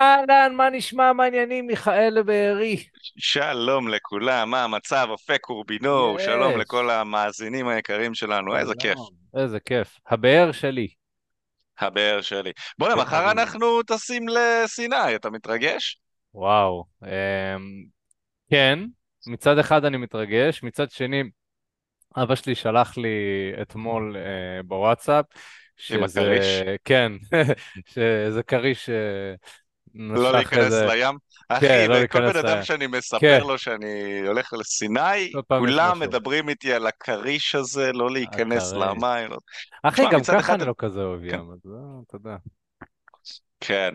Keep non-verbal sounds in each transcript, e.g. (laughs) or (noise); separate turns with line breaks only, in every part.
אהלן, מה נשמע, מה העניינים, מיכאל בארי?
שלום לכולם, מה המצב? אופק קורבינור, שלום לכל המאזינים היקרים שלנו, איזה כיף.
איזה כיף. הבאר שלי.
הבאר שלי. בוא'נה, מחר. אנחנו טסים לסיני, אתה מתרגש?
וואו. אמ, כן, מצד אחד אני מתרגש, מצד שני, אבא שלי שלח לי אתמול אה, בוואטסאפ,
עם
שזה,
הכריש?
כן, (laughs) שזה כריש
לא להיכנס
איזה,
לים?
כן,
אחי,
לא
וכל
להיכנס
בן. אדם שאני
כן,
מספר לו שאני הולך לסיני,
כל
כולם. מדברים איתי על הכריש הזה, לא להיכנס. למים. לא-
אחי, גם ככה אני לא כזה אוהב
כן,
ים, אז אתה יודע.
כן,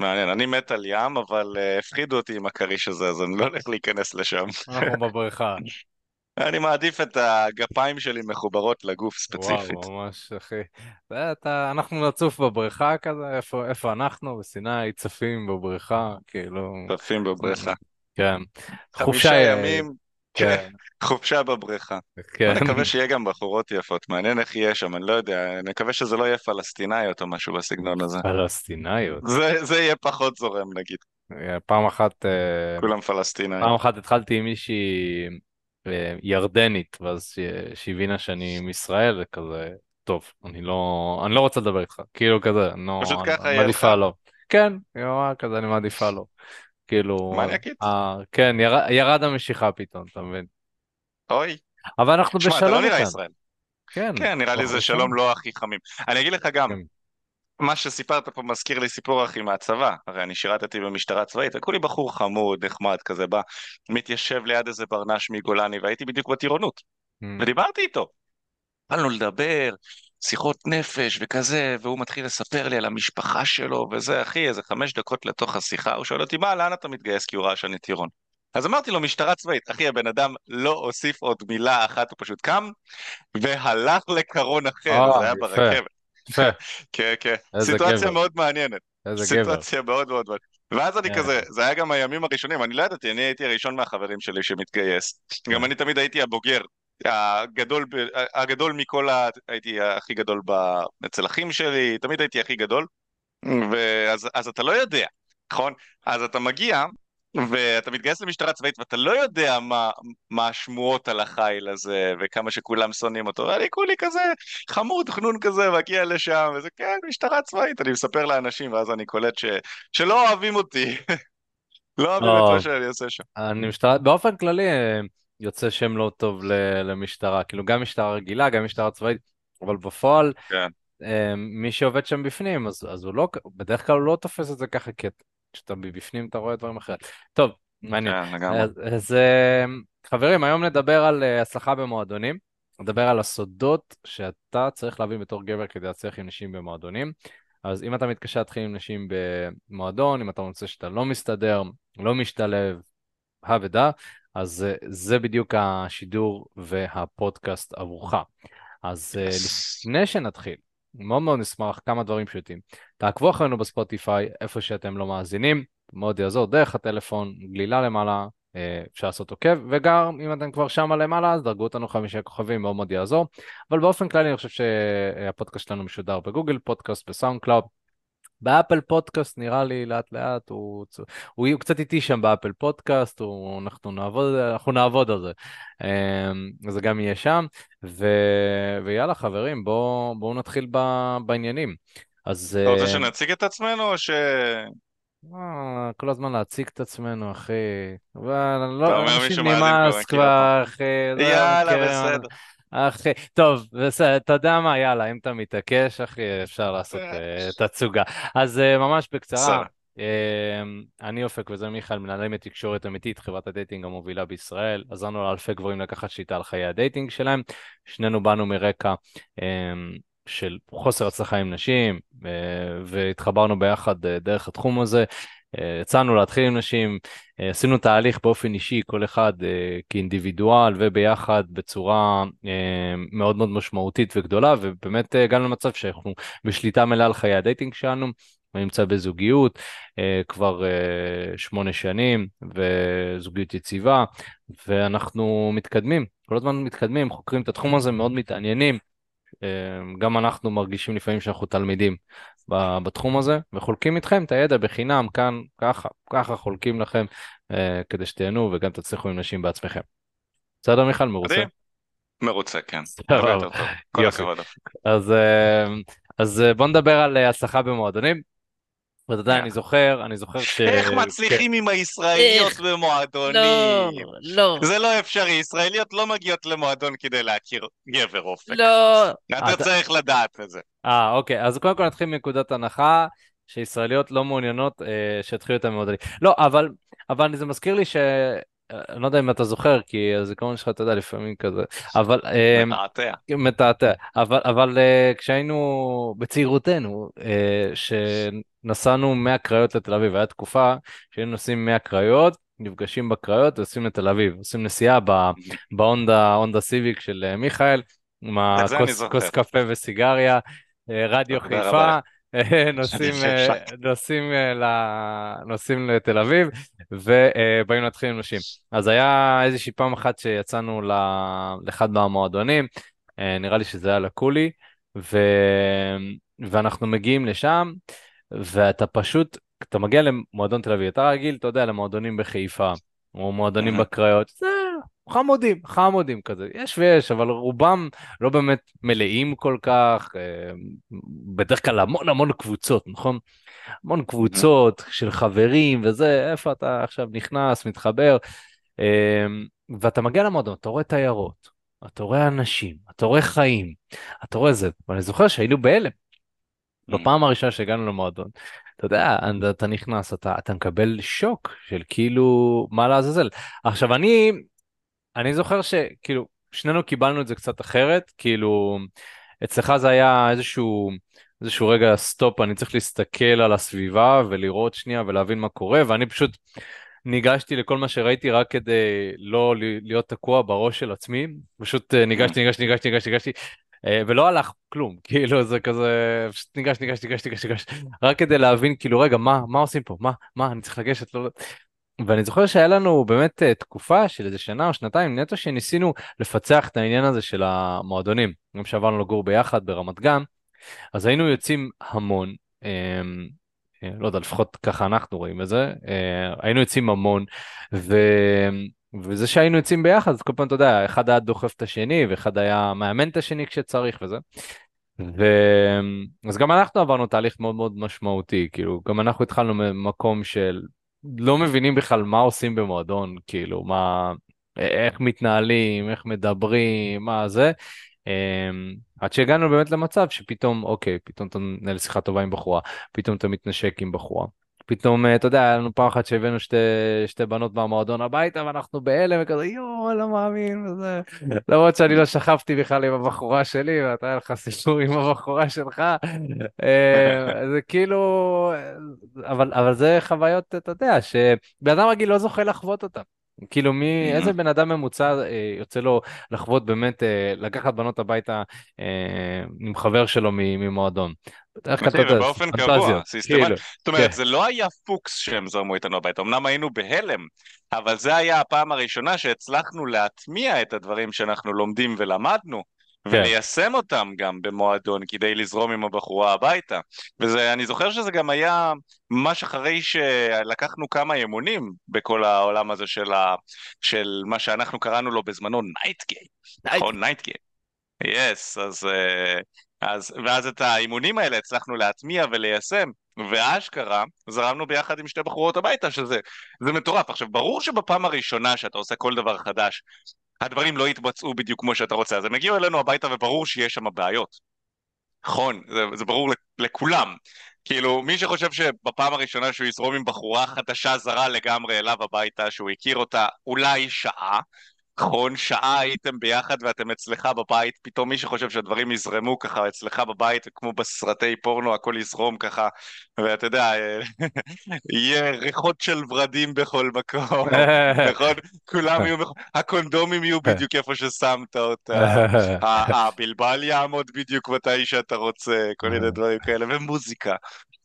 מעניין, אני מת על ים, אבל אה, הפחידו אותי עם הכריש הזה, אז אני לא הולך להיכנס לשם.
אנחנו בבריכה. (laughs)
אני מעדיף את הגפיים שלי מחוברות לגוף ספציפית.
וואו, ממש, אחי. אתה, אנחנו נצוף בבריכה כזה, איפה, איפה אנחנו? בסיני, צפים בבריכה, כאילו,
צפים בבריכה.
כן. חופשה, אה,
ימים, כן, (laughs) חופשה בבריכה.
כן.
בוא נקווה שיהיה גם בחורות יפות, מעניין איך יהיה שם, אני לא יודע, אני מקווה שזה לא יהיה פלסטינאיות או משהו בסגנון הזה.
פלסטיניות.
זה, זה יהיה פחות זורם נגיד,
אה, פעם אחת, אה,
כולם פלסטינאים.
פעם אחת התחלתי עם מישהי ירדנית, ואז ש- שהבינה שאני מישראל, וכזה, טוב, אני לא, אני לא רוצה לדבר איתך, כאילו כזה, אני לא,
פשוט ככה לך,
מעדיפה לא. כן, היא אמרה כזה, אני מעדיפה לא. כאילו? אה, כן, ירד, ירד המשיכה פתאום, אתה מבין?
אוי,
אבל אנחנו
לא
בשלום
נראה
איתן.
ישראל.
כן,
כן, נראה לי זה. שלום לא הכי חמים. אני אגיד לך גם,
כן.
מה שסיפרת פה מזכיר לי סיפור אחי מהצבא, הרי אני שירתתי במשטרה צבאית, וכולי בחור חמוד, נחמד כזה, בא, מתיישב ליד איזה ברנש מגולני, והייתי בדיוק בטירונות,
Mm.
ודיברתי איתו. התחלנו לדבר, שיחות נפש וכזה, והוא מתחיל לספר לי על המשפחה שלו, וזה, אחי, איזה חמש דקות לתוך השיחה, הוא שואל אותי, מה, לאן אתה מתגייס? כי הוא ראה שאני טירון. אז אמרתי לו, משטרה צבאית. אחי, הבן אדם לא הוסיף עוד מילה אחת, הוא פשוט קם והלך לקרון אחר,
אה,
זה היה ברכבת.
יפה.
כן, כן. סיטואציה מאוד מעניינת.
איזה גבר.
סיטואציה מאוד מאוד מעניינת. ואז אני
כן.
כזה, זה היה גם הימים הראשונים, אני לא ידעתי, אני הייתי הראשון מהחברים שלי שמתגייס. גם
כן.
אני תמיד הייתי הבוגר, הגדול, הגדול מכל ה... הייתי הכי גדול ב... אצל אחים שלי, תמיד הייתי הכי גדול. ואז אז אתה לא יודע, נכון? אז אתה מגיע, ואתה מתגייס למשטרה צבאית, ואתה לא יודע מה, מה השמועות על החיל הזה, וכמה שכולם שונאים אותו. ואני כולי כזה חמוד, חנון כזה, מגיע לשם, וזה כן, משטרה צבאית, אני מספר לאנשים, ואז אני קולט ש... שלא אוהבים אותי, (laughs) לא אוהבים את מה
טוב,
שאני עושה שם.
אני משטרה, באופן כללי אה, יוצא שם לא טוב למשטרה, כאילו גם משטרה רגילה, גם משטרה צבאית, אבל בפועל
כן,
אה, מי שעובד שם בפנים, אז, אז הוא לא, בדרך כלל הוא לא תופס את זה ככה, כי כשאתה בפנים אתה רואה דברים אחרים. טוב, מעניין.
כן, לגמרי.
אז, אז אה, חברים, היום נדבר על אה, הצלחה במועדונים, נדבר על הסודות שאתה צריך להבין בתור גבר כדי להצליח עם נשים במועדונים. אז אם אתה מתקשה להתחיל עם נשים במועדון, אם אתה רוצה שאתה לא מסתדר, לא משתלב, הא ודא, אז אה, זה בדיוק השידור והפודקאסט עבורך. אז אה,
Yes.
לפני שנתחיל, מאוד מאוד נשמח, כמה דברים פשוטים. תעקבו אחרינו בספוטיפיי, איפה שאתם לא מאזינים, מאוד יעזור, דרך הטלפון, גלילה למעלה, אה, אפשר לעשות עוקב, וגם אם אתם כבר שמה למעלה, אז דרגו אותנו חמישה כוכבים, מאוד מאוד יעזור. אבל באופן כללי אני חושב שהפודקאסט שלנו משודר ב Google Podcast, ב SoundCloud. ב Apple Podcast נראה לי לאט לאט, הוא, הוא, הוא קצת איטי שם ב Apple Podcast, הוא, אנחנו, נעבוד, אנחנו נעבוד על זה. אמ, אז זה גם יהיה שם, ו, ויאללה חברים, בואו בוא נתחיל ב, בעניינים. אז
אתה רוצה
אה,
שנציג את עצמנו, או ש...
אה, כל הזמן להציג את עצמנו, אחי. אבל לא, אנשים נמאס
אותנו.
כבר, אחי. זה,
יאללה,
אותנו.
בסדר.
אחי, טוב, בסדר, אתה יודע מה, יאללה, אם אתה מתעקש, אחי, אפשר לעשות (laughs) אה, תצוגה. אז אה, ממש בקצרה, אה, אני אופק וזה מיכאל, מנהלים את תקשורת אמיתית, חברת ה dating המובילה בישראל. עזרנו לאלפי גברים לקחת שליטה על חיי ה dating שלהם. שנינו באנו מרקע של חוסר הצלחה עם נשים, והתחברנו ביחד דרך התחום הזה. יצאנו להתחיל עם נשים, uh, עשינו תהליך באופן אישי, כל אחד uh, כאינדיבידואל וביחד בצורה מאוד מאוד משמעותית וגדולה, ובאמת הגענו למצב שאנחנו בשליטה מלאה על חיי הדייטינג שלנו. אני נמצא בזוגיות כבר שמונה שנים, וזוגיות יציבה, ואנחנו מתקדמים, כל הזמן מתקדמים, חוקרים את התחום הזה, מאוד מתעניינים. גם אנחנו מרגישים לפעמים שאנחנו תלמידים בתחום הזה, וחולקים איתכם את הידע בחינם כאן, ככה, ככה חולקים לכם, אה, כדי שתהנו וגם תצליחו עם נשים בעצמכם. בסדר מיכל, מרוצה?
מרוצה, כן. הרבה יותר טוב, כל הכבוד.
אז, אה, אז בוא נדבר על הצלחה במועדונים. יודע, אני זוכר, אני זוכר ש...
איך מצליחים עם הישראליות במועדונים? לא, לא. זה לא אפשרי, ישראליות לא מגיעות למועדון כדי להכיר גבר אופק.
לא.
אתה צריך לדעת את זה.
אה, אוקיי, אז קודם כל נתחיל מנקודת הנחה שישראליות לא מעוניינות אה, שיתחילו את המועדונים. לא, אבל, אבל זה מזכיר לי ש... אני לא יודע אם אתה זוכר, כי הזיכרון שלך, אתה יודע, לפעמים כזה, אבל...
אה, מתעתע.
מתעתע. אבל, אבל אה, כשהיינו בצעירותנו, אה, שנסענו מהקריות לתל אביב, הייתה תקופה שהיינו נוסעים מהקריות, נפגשים בקריות ועושים לתל אביב, עושים נסיעה בהונדה סיביק של מיכאל, עם הכוס קפה וסיגריה, רדיו חיפה. (laughs) נוסעים, נוסעים, נוסעים לתל אביב ובאים להתחיל עם נשים. אז היה איזושהי פעם אחת שיצאנו לאחד מהמועדונים, נראה לי שזה היה לקולי, ו... ואנחנו מגיעים לשם, ואתה פשוט, אתה מגיע למועדון תל אביב, אתה רגיל, אתה יודע, למועדונים בחיפה, או מועדונים בקריות, זה חמודים, חמודים כזה, יש ויש, אבל רובם לא באמת מלאים כל כך, אה, בדרך כלל המון המון קבוצות, נכון? המון קבוצות של חברים וזה, איפה אתה עכשיו נכנס, מתחבר, אה, ואתה מגיע למועדון, אתה רואה תיירות, אתה רואה אנשים, אתה רואה חיים, אתה רואה זה, ואני זוכר שהיינו בהלם. בפעם הראשונה שהגענו למועדון, אתה יודע, אתה נכנס, אתה, אתה מקבל שוק של כאילו, מה לעזאזל. עכשיו, אני, אני זוכר שכאילו, שנינו קיבלנו את זה קצת אחרת, כאילו, אצלך זה היה איזשהו, איזשהו רגע סטופ, אני צריך להסתכל על הסביבה ולראות שנייה ולהבין מה קורה, ואני פשוט ניגשתי לכל מה שראיתי רק כדי לא להיות תקוע בראש של עצמי, פשוט אה, ניגשתי, ניגשתי, ניגשתי, ניגשתי, ניגשתי, אה, ולא הלך כלום, (laughs) כאילו זה כזה, פשוט ניגשתי, ניגשתי, ניגשתי, ניגשתי, רק כדי להבין, כאילו, רגע, מה, מה עושים פה? מה, מה, אני צריך לגשת? לא... ואני זוכר שהיה לנו באמת אה, תקופה של איזה שנה או שנתיים נטו שניסינו לפצח את העניין הזה של המועדונים. גם שעברנו לגור ביחד ברמת גן, אז היינו יוצאים המון, אה, אה, לא יודע, לפחות ככה אנחנו רואים את זה, אה, היינו יוצאים המון, ו... וזה שהיינו יוצאים ביחד, אז כל פעם אתה יודע, אחד היה דוחף את השני, ואחד היה מאמן את השני כשצריך וזה. ו... אז גם אנחנו עברנו תהליך מאוד מאוד משמעותי, כאילו, גם אנחנו התחלנו ממקום של לא מבינים בכלל מה עושים במועדון, כאילו, מה, איך מתנהלים, איך מדברים, מה זה. אמ, עד שהגענו באמת למצב שפתאום, אוקיי, פתאום אתה מנהל שיחה טובה עם בחורה, פתאום אתה מתנשק עם בחורה. פתאום, אה, אתה יודע, היה לנו פעם אחת שהבאנו שתי, שתי בנות מהמועדון הביתה, ואנחנו בהלם, וכזה, יואו, לא מאמין, וזה... (laughs) למרות שאני לא שכבתי בכלל עם הבחורה שלי, ואתה היה לך סיפור עם הבחורה שלך. אה, זה כאילו... אבל, אבל זה חוויות, אתה יודע, שבן אדם רגיל לא זוכה לחוות אותן. כאילו מי, איזה בן אדם ממוצע אה, יוצא לו לחוות באמת, אה, לקחת בנות הביתה אה, עם חבר שלו ממועדון.
בדרך כלל אתה יודע, באופן קבוע, כאילו, זאת אומרת, כן. זה לא היה פוקס שהם זרמו איתנו הביתה, אמנם היינו בהלם, אבל זה היה הפעם הראשונה שהצלחנו להטמיע את הדברים שאנחנו לומדים ולמדנו. כן. וליישם אותם גם במועדון כדי לזרום עם הבחורה הביתה. ואני זוכר שזה גם היה ממש אחרי שלקחנו כמה אימונים בכל העולם הזה של, ה, של מה שאנחנו קראנו לו בזמנו night game. נכון, night game. yes, אז, אה, אז, ואז את האימונים האלה הצלחנו להטמיע וליישם, ואשכרה זרמנו ביחד עם שתי בחורות הביתה, שזה מטורף. עכשיו, ברור שבפעם הראשונה שאתה עושה כל דבר חדש, הדברים לא יתבצעו בדיוק כמו שאתה רוצה. אז הם הגיעו אלינו הביתה וברור שיש שם בעיות. נכון, זה, זה ברור לכולם. כאילו, מי שחושב שבפעם הראשונה שהוא יזרום עם בחורה חדשה זרה לגמרי אליו הביתה, שהוא הכיר אותה אולי שעה, נכון, שעה הייתם ביחד ואתם אצלך בבית, פתאום מי שחושב שהדברים יזרמו ככה אצלך בבית, כמו בסרטי פורנו, הכל יזרום ככה, ואתה יודע, (laughs) יהיה ריחות של ורדים בכל מקום, (laughs) נכון? כולם יהיו, הקונדומים יהיו בדיוק איפה ששמת אותם, (laughs) הבלבל יעמוד בדיוק מתי שאתה רוצה, כל מיני דברים כאלה, ומוזיקה.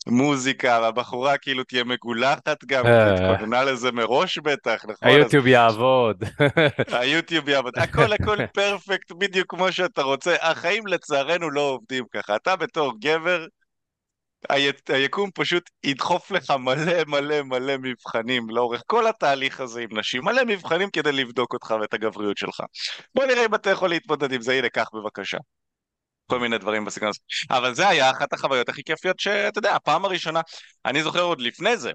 מוזיקה, והבחורה כאילו תהיה מגולחת גם, התכוננה אה. לזה מראש בטח, נכון?
היוטיוב יעבוד. (laughs)
היוטיוב יעבוד, הכל הכל (laughs) פרפקט, בדיוק כמו שאתה רוצה. החיים לצערנו לא עובדים ככה. אתה בתור גבר, היקום פשוט ידחוף לך מלא מלא מלא מבחנים לאורך כל התהליך הזה עם נשים, מלא מבחנים כדי לבדוק אותך ואת הגבריות שלך. בוא נראה אם אתה יכול להתמודד עם זה, הנה, קח בבקשה. כל מיני דברים בסגנון הזה. אבל זה היה אחת החוויות הכי כיפיות שאתה יודע, הפעם הראשונה, אני זוכר עוד לפני זה,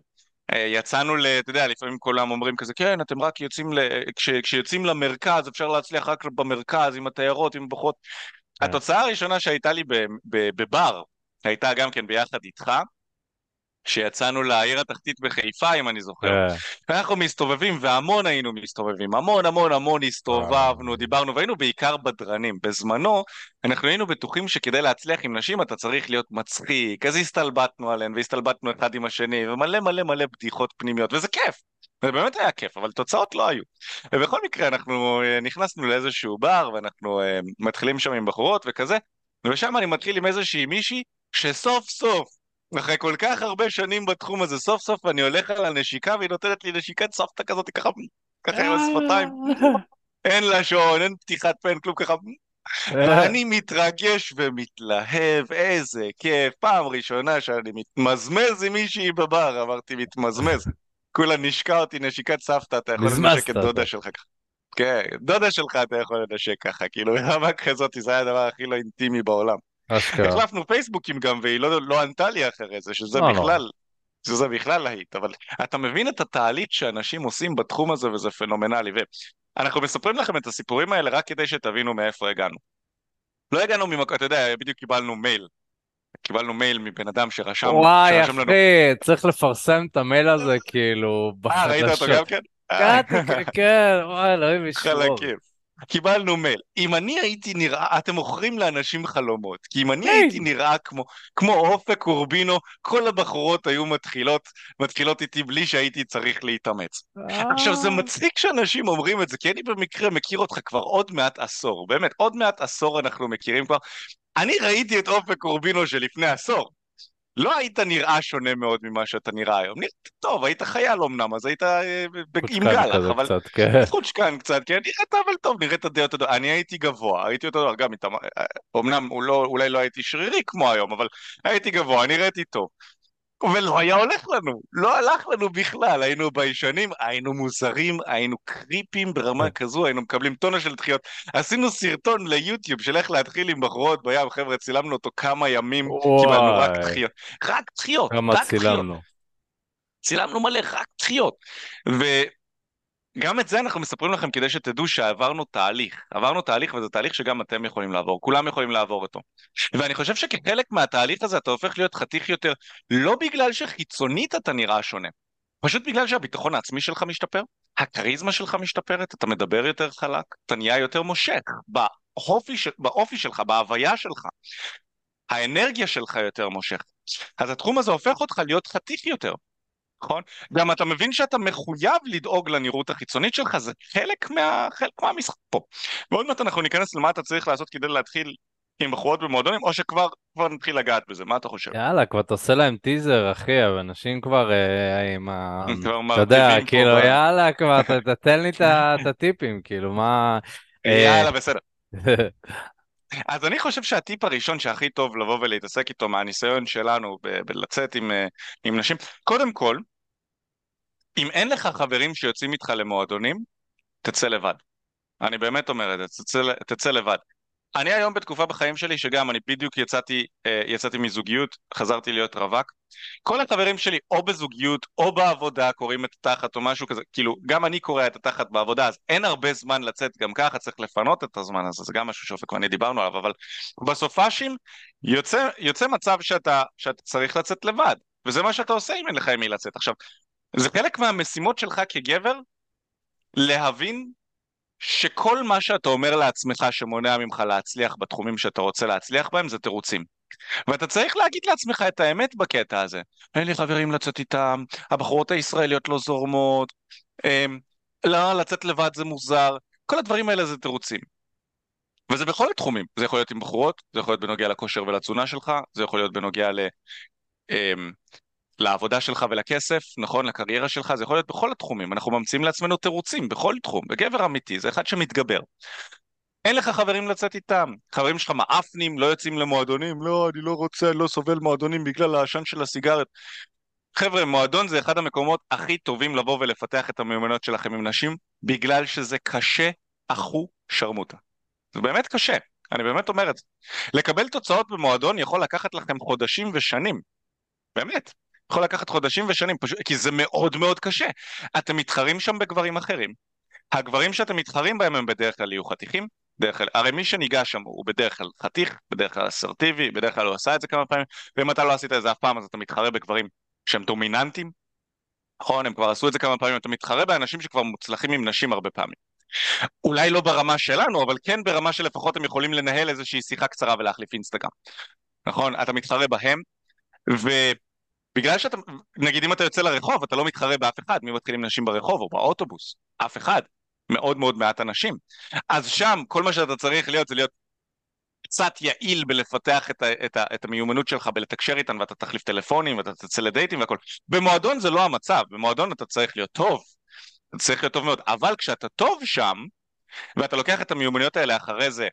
אה, יצאנו ל... אתה יודע, לפעמים כולם אומרים כזה, כן, אתם רק יוצאים ל... כש, כשיוצאים למרכז, אפשר להצליח רק במרכז, עם התיירות, עם הבחורות. כן. התוצאה הראשונה שהייתה לי בבר, הייתה גם כן ביחד איתך, שיצאנו לעיר התחתית בחיפה, אם אני זוכר. Yeah. כן. ואנחנו מסתובבים, והמון היינו מסתובבים, המון המון המון הסתובבנו, wow. דיברנו, והיינו בעיקר בדרנים. בזמנו, אנחנו היינו בטוחים שכדי להצליח עם נשים אתה צריך להיות מצחיק, אז הסתלבטנו עליהן, והסתלבטנו אחד עם השני, ומלא מלא מלא בדיחות פנימיות, וזה כיף. זה באמת היה כיף, אבל תוצאות לא היו. ובכל מקרה, אנחנו אה, נכנסנו לאיזשהו בר, ואנחנו uh, מתחילים שם עם בחורות וכזה, ושם אני מתחיל עם איזושהי מישהי, שסוף סוף אחרי כל כך הרבה שנים בתחום הזה, סוף סוף אני הולך על הנשיקה והיא נותנת לי נשיקת סבתא כזאת ככה, ככה עם השפתיים. אין לשון, אין פתיחת פה, אין כלום ככה. ואני מתרגש ומתלהב, איזה כיף. פעם ראשונה שאני מתמזמז עם מישהי בבר, אמרתי מתמזמז. כולה נשקה אותי נשיקת סבתא, אתה יכול לנשק את דודה שלך ככה. כן, דודה שלך אתה יכול לנשק ככה, כאילו (laughs) ברמה כזאת, זה היה הדבר הכי לא אינטימי בעולם. החלפנו פייסבוקים גם, והיא לא, לא ענתה לי אחרי זה, שזה לא, לא. בכלל, לא. שזה בכלל להיט, אבל אתה מבין את התהליך שאנשים עושים בתחום הזה, וזה פנומנלי, ואנחנו מספרים לכם את הסיפורים האלה רק כדי שתבינו מאיפה הגענו. לא הגענו ממקום, אתה יודע, בדיוק קיבלנו מייל. קיבלנו מייל מבן אדם שרשם,
וואי, שרשם יפה, לנו... צריך לפרסם את המייל הזה, כאילו,
בחדשות. אה, ראית אותו גם כן?
כן, וואי, אלוהים ישמור.
חלקים. קיבלנו מייל. אם אני הייתי נראה, אתם מוכרים לאנשים חלומות, כי אם אני הייתי נראה כמו, כמו אופק אורבינו, כל הבחורות היו מתחילות, מתחילות איתי בלי שהייתי צריך להתאמץ. עכשיו זה אה. מצחיק שאנשים אומרים את זה, כי אני במקרה מכיר אותך כבר עוד מעט עשור, באמת, עוד מעט עשור אנחנו מכירים כבר. אני ראיתי את אופק אורבינו שלפני עשור. לא היית נראה שונה מאוד ממה שאתה נראה היום. נראית טוב, היית חייל אמנם, אז היית אה, עם גלח, אבל... קצת, כן. חוצ'קן קצת, כן, נראית אבל טוב, נראית די אותו דבר. אני הייתי גבוה, הייתי אותו דבר, גם איתם... אמנם לא, אולי לא הייתי שרירי כמו היום, אבל הייתי גבוה, נראיתי טוב. ולא היה הולך לנו, לא הלך לנו בכלל, היינו ביישנים, היינו מוזרים, היינו קריפים ברמה כן. כזו, היינו מקבלים טונה של דחיות. עשינו סרטון ליוטיוב של איך להתחיל עם בחורות בים, חבר'ה, צילמנו אותו כמה ימים, קיבלנו רק דחיות. רק דחיות, רק דחיות. צילמנו מלא, רק דחיות. גם את זה אנחנו מספרים לכם כדי שתדעו שעברנו תהליך. עברנו תהליך וזה תהליך שגם אתם יכולים לעבור, כולם יכולים לעבור אותו. ואני חושב שכחלק מהתהליך הזה אתה הופך להיות חתיך יותר, לא בגלל שחיצונית אתה נראה שונה, פשוט בגלל שהביטחון העצמי שלך משתפר, הכריזמה שלך משתפרת, אתה מדבר יותר חלק, אתה נהיה יותר מושך, באופי, באופי שלך, בהוויה שלך, האנרגיה שלך יותר מושך. אז התחום הזה הופך אותך להיות חתיך יותר. נכון? גם אתה מבין שאתה מחויב לדאוג לנראות החיצונית שלך, זה חלק, מה, חלק מהמשחק פה. ועוד מעט אנחנו ניכנס למה אתה צריך לעשות כדי להתחיל עם בחורות במועדונים, או שכבר נתחיל לגעת בזה, מה אתה חושב?
יאללה, כבר תעשה להם טיזר, אחי, אנשים כבר אה, עם ה... אתה יודע, כאילו, יאללה, כבר, (laughs) תתן לי את הטיפים, כאילו, מה...
אה, יאללה, בסדר. (laughs) אז אני חושב שהטיפ הראשון שהכי טוב לבוא ולהתעסק איתו מהניסיון שלנו בלצאת עם, אה, עם נשים, קודם כל, אם אין לך חברים שיוצאים איתך למועדונים, תצא לבד. אני באמת אומר את זה, תצא, תצא לבד. אני היום בתקופה בחיים שלי שגם אני בדיוק יצאתי, אה, יצאתי מזוגיות, חזרתי להיות רווק. כל החברים שלי או בזוגיות או בעבודה קוראים את התחת או משהו כזה, כאילו גם אני קורא את התחת בעבודה אז אין הרבה זמן לצאת גם ככה, צריך לפנות את הזמן הזה, זה גם משהו שאופק ואני דיברנו עליו, אבל בסופאשים יוצא, יוצא מצב שאתה, שאתה צריך לצאת לבד, וזה מה שאתה עושה אם אין לך עם מי לצאת. עכשיו, זה חלק מהמשימות שלך כגבר להבין שכל מה שאתה אומר לעצמך שמונע ממך להצליח בתחומים שאתה רוצה להצליח בהם זה תירוצים. ואתה צריך להגיד לעצמך את האמת בקטע הזה. אין לי חברים לצאת איתם, הבחורות הישראליות לא זורמות, הם, לא, לצאת לבד זה מוזר, כל הדברים האלה זה תירוצים. וזה בכל התחומים, זה יכול להיות עם בחורות, זה יכול להיות בנוגע לכושר ולתזונה שלך, זה יכול להיות בנוגע ל... הם, לעבודה שלך ולכסף, נכון, לקריירה שלך, זה יכול להיות בכל התחומים, אנחנו ממציאים לעצמנו תירוצים בכל תחום, וגבר אמיתי זה אחד שמתגבר. אין לך חברים לצאת איתם. חברים שלך מאפנים, לא יוצאים למועדונים, לא, אני לא רוצה, לא סובל מועדונים בגלל העשן של הסיגרת. חבר'ה, מועדון זה אחד המקומות הכי טובים לבוא ולפתח את המיומנויות שלכם עם נשים, בגלל שזה קשה, אחו שרמוטה. זה באמת קשה, אני באמת אומר את זה. לקבל תוצאות במועדון יכול לקחת לכם חודשים ושנים. באמת. יכול לקחת חודשים ושנים, פשוט, כי זה מאוד מאוד קשה. אתם מתחרים שם בגברים אחרים. הגברים שאתם מתחרים בהם הם בדרך כלל יהיו חתיכים, בדרך כלל, הרי מי שניגש שם הוא בדרך כלל חתיך, בדרך כלל אסרטיבי, בדרך כלל הוא עשה את זה כמה פעמים, ואם אתה לא עשית את זה אף פעם אז אתה מתחרה בגברים שהם דומיננטיים, נכון, הם כבר עשו את זה כמה פעמים, אתה מתחרה באנשים שכבר מוצלחים עם נשים הרבה פעמים. אולי לא ברמה שלנו, אבל כן ברמה שלפחות הם יכולים לנהל איזושהי שיחה קצרה ולהחליף אינסטגרם. נכון? אתה מתחרה בהם, ובגלל שאתה, נגיד אם אתה יוצא לרחוב, אתה לא מתחרה באף אחד, מי מתחיל עם נשים ברחוב או באוטובוס? אף אחד. מאוד מאוד מעט אנשים. אז שם כל מה שאתה צריך להיות זה להיות קצת יעיל בלפתח את, ה, את, ה, את המיומנות שלך בלתקשר איתן ואתה תחליף טלפונים ואתה תצא לדייטים והכל. במועדון זה לא המצב, במועדון אתה צריך להיות טוב, אתה צריך להיות טוב מאוד, אבל כשאתה טוב שם ואתה לוקח את המיומנויות האלה אחרי זה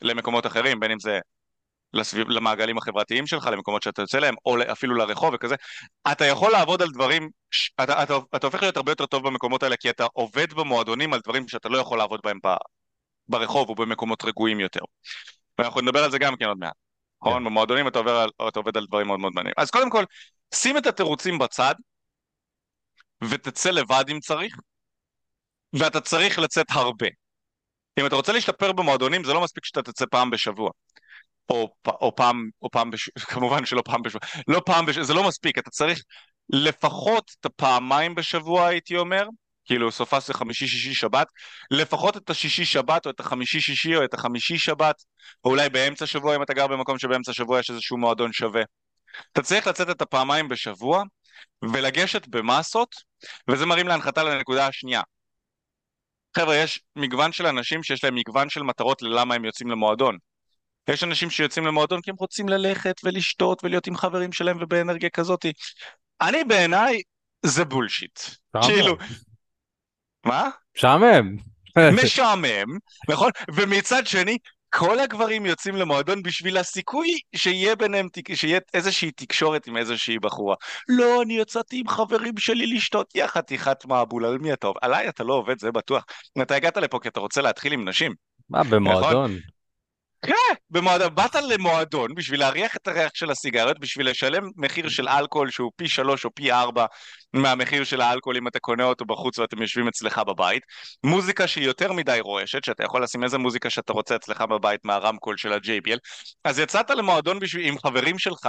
למקומות אחרים, בין אם זה לסביב, למעגלים החברתיים שלך, למקומות שאתה יוצא להם, או אפילו לרחוב וכזה, אתה יכול לעבוד על דברים, אתה, אתה, אתה הופך להיות הרבה יותר טוב במקומות האלה, כי אתה עובד במועדונים על דברים שאתה לא יכול לעבוד בהם ב, ברחוב או במקומות רגועים יותר. ואנחנו נדבר על זה גם כן עוד מעט. נכון? Yeah. במועדונים אתה, עובר, אתה עובד על דברים מאוד מאוד מעניינים. אז קודם כל, שים את התירוצים בצד, ותצא לבד אם צריך, ואתה צריך לצאת הרבה. אם אתה רוצה להשתפר במועדונים, זה לא מספיק שאתה תצא פעם בשבוע. או, או פעם, או פעם בשבוע, (laughs) כמובן שלא פעם בשבוע, לא פעם בשבוע, זה לא מספיק, אתה צריך לפחות את הפעמיים בשבוע הייתי אומר, כאילו סופה זה חמישי שישי שבת, לפחות את השישי שבת או את החמישי שישי או את החמישי שבת, או אולי באמצע שבוע אם אתה גר במקום שבאמצע שבוע יש איזשהו מועדון שווה. אתה צריך לצאת את הפעמיים בשבוע ולגשת במסות, וזה מרים להנחתה לנקודה השנייה. חבר'ה, יש מגוון של אנשים שיש להם מגוון של מטרות ללמה הם יוצאים למועדון. יש אנשים שיוצאים למועדון כי הם רוצים ללכת ולשתות ולהיות עם חברים שלהם ובאנרגיה כזאת. אני בעיניי, זה בולשיט. כאילו... מה?
משעמם.
משעמם, נכון? ומצד שני, כל הגברים יוצאים למועדון בשביל הסיכוי שיהיה ביניהם, שיהיה איזושהי תקשורת עם איזושהי בחורה. לא, אני יצאתי עם חברים שלי לשתות, יא חתיכת מעבול, על מי אתה עובד? עליי אתה לא עובד, זה בטוח. אתה הגעת לפה כי אתה רוצה להתחיל עם נשים.
מה, במועדון? נכון?
כן, באת למועדון בשביל להריח את הריח של הסיגריות, בשביל לשלם מחיר של אלכוהול שהוא פי שלוש או פי ארבע מהמחיר של האלכוהול אם אתה קונה אותו בחוץ ואתם יושבים אצלך בבית. מוזיקה שהיא יותר מדי רועשת, שאתה יכול לשים איזה מוזיקה שאתה רוצה אצלך בבית מהרמקול של ה-JBL. אז יצאת למועדון בשביל, עם חברים שלך,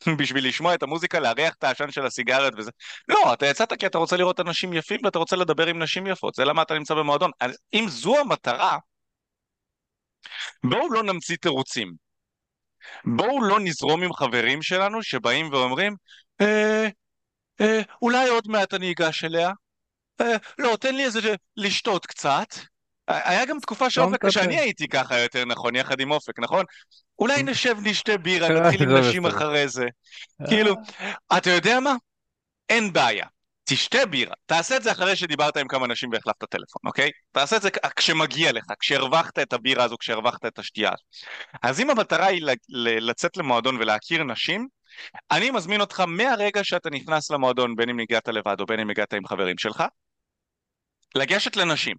(laughs) בשביל לשמוע את המוזיקה, להריח את העשן של הסיגריות וזה. לא, אתה יצאת כי אתה רוצה לראות אנשים יפים ואתה רוצה לדבר עם נשים יפות, זה למה אתה נמצא במועדון. אז אם זו המטרה, בואו לא נמציא תירוצים. בואו לא נזרום עם חברים שלנו שבאים ואומרים, אה, אה, אולי עוד מעט אני אגש אליה. אה, לא, תן לי איזה לשתות קצת. היה גם תקופה שאופק, שאני הייתי ככה יותר נכון, יחד עם אופק, נכון? אולי נשב נשתה בירה, נתחיל עם נשים אחרי זה. כאילו, אתה יודע מה? אין בעיה. תשתה בירה, תעשה את זה אחרי שדיברת עם כמה אנשים והחלפת טלפון, אוקיי? תעשה את זה כשמגיע לך, כשהרווחת את הבירה הזו, כשהרווחת את השתייה. אז אם המטרה היא לצאת למועדון ולהכיר נשים, אני מזמין אותך מהרגע שאתה נכנס למועדון, בין אם הגעת לבד או בין אם הגעת עם חברים שלך, לגשת לנשים,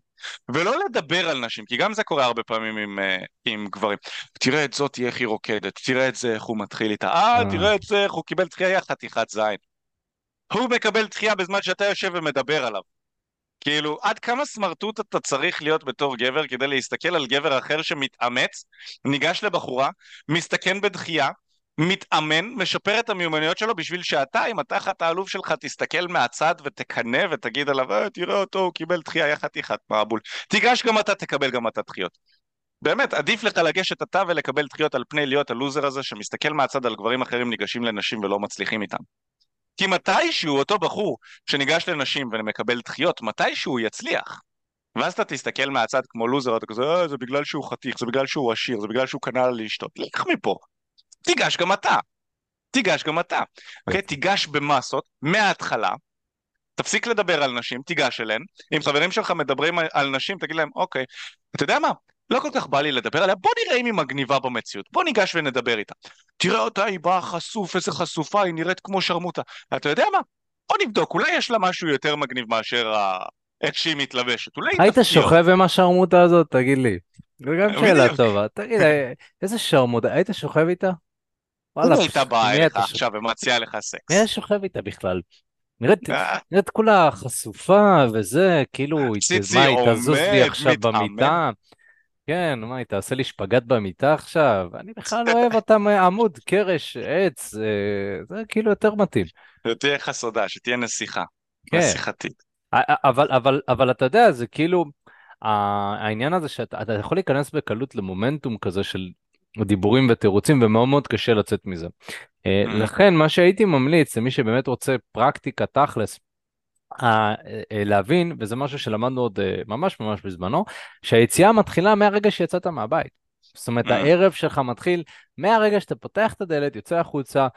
ולא לדבר על נשים, כי גם זה קורה הרבה פעמים עם, אה, עם גברים. תראה את זאת, איך היא רוקדת, תראה את זה, איך הוא מתחיל איתה, אה, אה. תראה את זה, איך הוא קיבל תחייה, חתיכת זין. הוא מקבל דחייה בזמן שאתה יושב ומדבר עליו. כאילו, עד כמה סמרטוט אתה צריך להיות בתור גבר כדי להסתכל על גבר אחר שמתאמץ, ניגש לבחורה, מסתכן בדחייה, מתאמן, משפר את המיומנויות שלו בשביל שאתה, עם התחת העלוב שלך, תסתכל מהצד ותקנא ותגיד עליו, אה, תראה אותו, הוא קיבל דחייה, יא חתיכת מעבול. תיגש גם אתה, תקבל גם אתה דחיות. באמת, עדיף לך לגשת אתה ולקבל דחיות על פני להיות הלוזר הזה שמסתכל מהצד על גברים אחרים ניגשים לנשים ולא מצליחים איתם. כי מתישהו אותו בחור שניגש לנשים ומקבל דחיות, מתישהו הוא יצליח. ואז אתה תסתכל מהצד כמו לוזר, אתה כזה, אה, זה בגלל שהוא חתיך, זה בגלל שהוא עשיר, זה בגלל שהוא קנה לאשתות. לך מפה. תיגש גם אתה. תיגש גם אתה. אוקיי? תיגש במסות, מההתחלה, תפסיק לדבר על נשים, תיגש אליהן. אם חברים שלך מדברים על נשים, תגיד להם, אוקיי, אתה יודע מה? לא כל כך בא לי לדבר עליה, בוא נראה אם היא מגניבה במציאות, בוא ניגש ונדבר איתה. תראה אותה, היא באה חשוף, איזה חשופה, היא נראית כמו שרמוטה. אתה יודע מה? בוא נבדוק, אולי יש לה משהו יותר מגניב מאשר ה... איך שהיא מתלבשת. אולי
היית שוכב עם השרמוטה הזאת? תגיד לי. זו גם שאלה טובה. תגיד, איזה שרמוטה, היית שוכב איתה?
וואלה, הייתה באה אליך עכשיו ומציעה לך סקס.
מי היה שוכב איתה בכלל? נראית, אה. נראית כולה חשופה וזה, כאילו, מה, היא תזוז לי עכשיו במיטה? כן, מה, היא תעשה לי שפגאט במיטה עכשיו? אני בכלל לא אוהב אותה מעמוד, קרש, עץ, אה, זה כאילו יותר מתאים.
שתהיה חסודה, שתהיה נסיכה. כן. נסיכתית.
אבל, אבל, אבל אתה יודע, זה כאילו, העניין הזה שאתה יכול להיכנס בקלות למומנטום כזה של דיבורים ותירוצים, ומאוד מאוד קשה לצאת מזה. אה, mm. לכן, מה שהייתי ממליץ למי שבאמת רוצה פרקטיקה תכלס, להבין, וזה משהו שלמדנו עוד ממש ממש בזמנו, שהיציאה מתחילה מהרגע שיצאת מהבית. זאת אומרת, mm. הערב שלך מתחיל מהרגע שאתה פותח את הדלת, יוצא החוצה,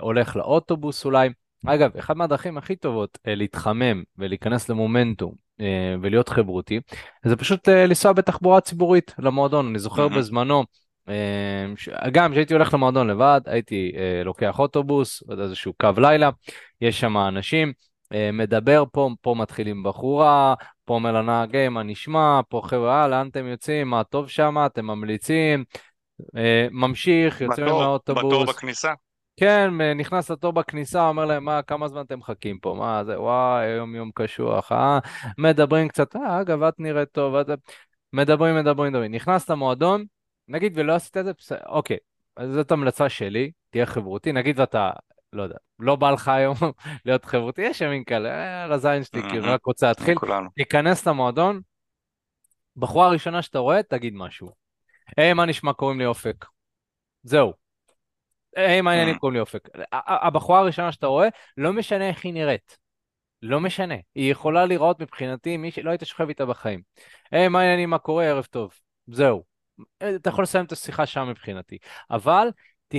הולך לאוטובוס אולי. אגב, אחת מהדרכים הכי טובות להתחמם ולהיכנס למומנטום ולהיות חברותי, זה פשוט לנסוע בתחבורה ציבורית למועדון. אני זוכר mm-hmm. בזמנו, גם כשהייתי הולך למועדון לבד, הייתי אה, לוקח אוטובוס, איזשהו קו לילה, יש שם אנשים, אה, מדבר פה, פה מתחילים בחורה, פה אומר לנהג, היי, מה נשמע, פה חבר'ה, לאן אתם יוצאים, מה טוב שם, אתם ממליצים, אה, ממשיך, יוצא מהאוטובוס.
בתור בכניסה?
כן, נכנס לתור בכניסה, אומר להם, מה, כמה זמן אתם מחכים פה? מה זה, וואי, היום יום קשוח, אה? מדברים קצת, אה, אגב, את נראית טוב, את... מדברים, מדברים, מדברים. נכנס למועדון, נגיד ולא עשית את זה, בסדר, אוקיי, אז זאת המלצה שלי, תהיה חברותי, נגיד ואתה, לא יודע, לא בא לך היום (laughs) להיות חברותי, יש ימים כאלה, אה, על הזין שלי, כאילו, רק רוצה להתחיל, תיכנס למועדון, בחורה הראשונה שאתה רואה, תגיד משהו. היי, מה נשמע, קוראים לי אופק. זהו. היי, מה העניינים, קוראים לי אופק. הבחורה הראשונה שאתה רואה, לא משנה איך היא נראית. לא משנה. היא יכולה לראות מבחינתי מי שלא היית שוכב איתה בחיים. היי, מה העניינים, מה קורה, ערב טוב. זהו. אתה יכול לסיים את השיחה שם מבחינתי, אבל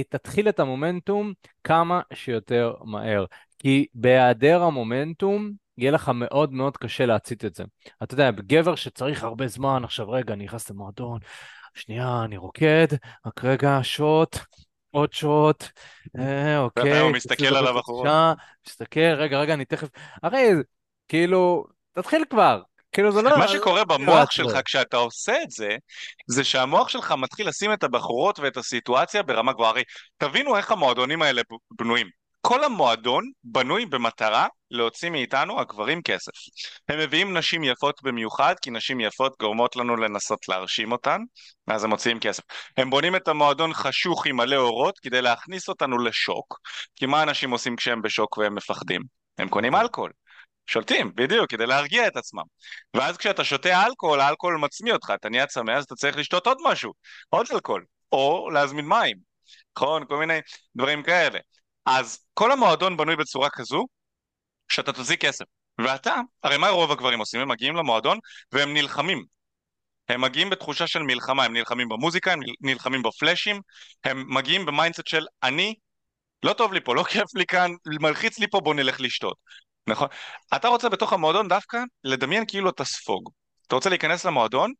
תתחיל את המומנטום כמה שיותר מהר, כי בהיעדר המומנטום יהיה לך מאוד מאוד קשה להצית את זה. אתה יודע, גבר שצריך הרבה זמן, עכשיו רגע, אני נכנס למועדון, שנייה, אני רוקד, רק רגע, שוט, עוד שוט, אה, אוקיי.
הוא מסתכל על הבחורות.
מסתכל, רגע, רגע, אני תכף... הרי, כאילו, תתחיל כבר, כאילו זה לא...
מה שקורה במוח שלך כשאתה עושה את זה, זה שהמוח שלך מתחיל לשים את הבחורות ואת הסיטואציה ברמה גבוהה. הרי תבינו איך המועדונים האלה בנויים. כל המועדון בנוי במטרה להוציא מאיתנו הגברים כסף. הם מביאים נשים יפות במיוחד, כי נשים יפות גורמות לנו לנסות להרשים אותן, ואז הם מוציאים כסף. הם בונים את המועדון חשוך עם מלא אורות כדי להכניס אותנו לשוק, כי מה אנשים עושים כשהם בשוק והם מפחדים? הם קונים אלכוהול. שולטים, בדיוק, כדי להרגיע את עצמם. ואז כשאתה שותה אלכוהול, האלכוהול מצמיא אותך, אתה נהיה צמא, אז אתה צריך לשתות עוד משהו, עוד אלכוהול, או להזמין מים, נכון? כל מיני דברים כאלה. אז כל המועדון בנוי בצורה כזו, שאתה תוציא כסף. ואתה, הרי מה רוב הגברים עושים? הם מגיעים למועדון והם נלחמים. הם מגיעים בתחושה של מלחמה, הם נלחמים במוזיקה, הם נלחמים בפלאשים, הם מגיעים ב mindset של אני, לא טוב לי פה, לא כיף לי כאן, מלחיץ לי פה, בוא נלך לשתות. נכון. אתה רוצה בתוך המועדון דווקא לדמיין כאילו אתה ספוג. אתה רוצה להיכנס למועדון,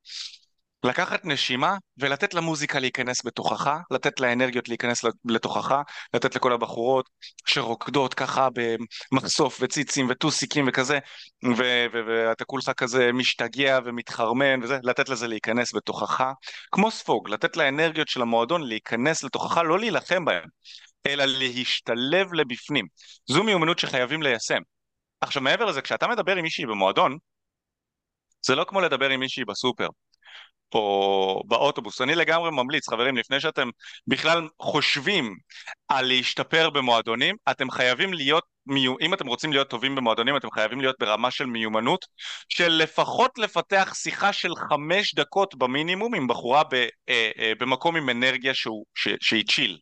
לקחת נשימה ולתת למוזיקה להיכנס בתוכך, לתת לאנרגיות להיכנס לתוכך, לתת לכל הבחורות שרוקדות ככה במחשוף וציצים וטוסיקים וכזה, ואתה כולך כזה משתגע ומתחרמן וזה, לתת לזה להיכנס בתוכך, כמו ספוג, לתת לאנרגיות של המועדון להיכנס לתוכך, לא להילחם בהם, אלא להשתלב לבפנים. זו מיומנות שחייבים ליישם. עכשיו מעבר לזה, כשאתה מדבר עם מישהי במועדון, זה לא כמו לדבר עם מישהי בסופר או באוטובוס. אני לגמרי ממליץ, חברים, לפני שאתם בכלל חושבים על להשתפר במועדונים, אתם חייבים להיות, אם אתם רוצים להיות טובים במועדונים, אתם חייבים להיות ברמה של מיומנות, של לפחות לפתח שיחה של חמש דקות במינימום עם בחורה ב, אה, אה, במקום עם אנרגיה שהוא, ש, שהיא צ'יל.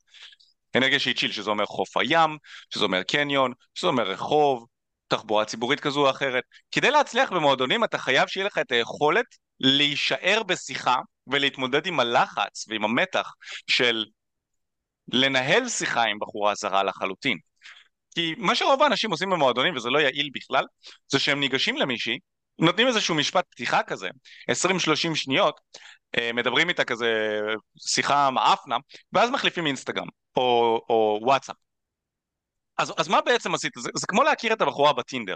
אנרגיה שהיא צ'יל, שזה אומר חוף הים, שזה אומר קניון, שזה אומר רחוב, תחבורה ציבורית כזו או אחרת. כדי להצליח במועדונים אתה חייב שיהיה לך את היכולת להישאר בשיחה ולהתמודד עם הלחץ ועם המתח של לנהל שיחה עם בחורה זרה לחלוטין. כי מה שרוב האנשים עושים במועדונים, וזה לא יעיל בכלל, זה שהם ניגשים למישהי, נותנים איזשהו משפט פתיחה כזה, 20-30 שניות, אה, מדברים איתה כזה שיחה מאפנה, ואז מחליפים אינסטגרם או, או וואטסאפ. אז, אז מה בעצם עשית? זה, זה כמו להכיר את הבחורה בטינדר,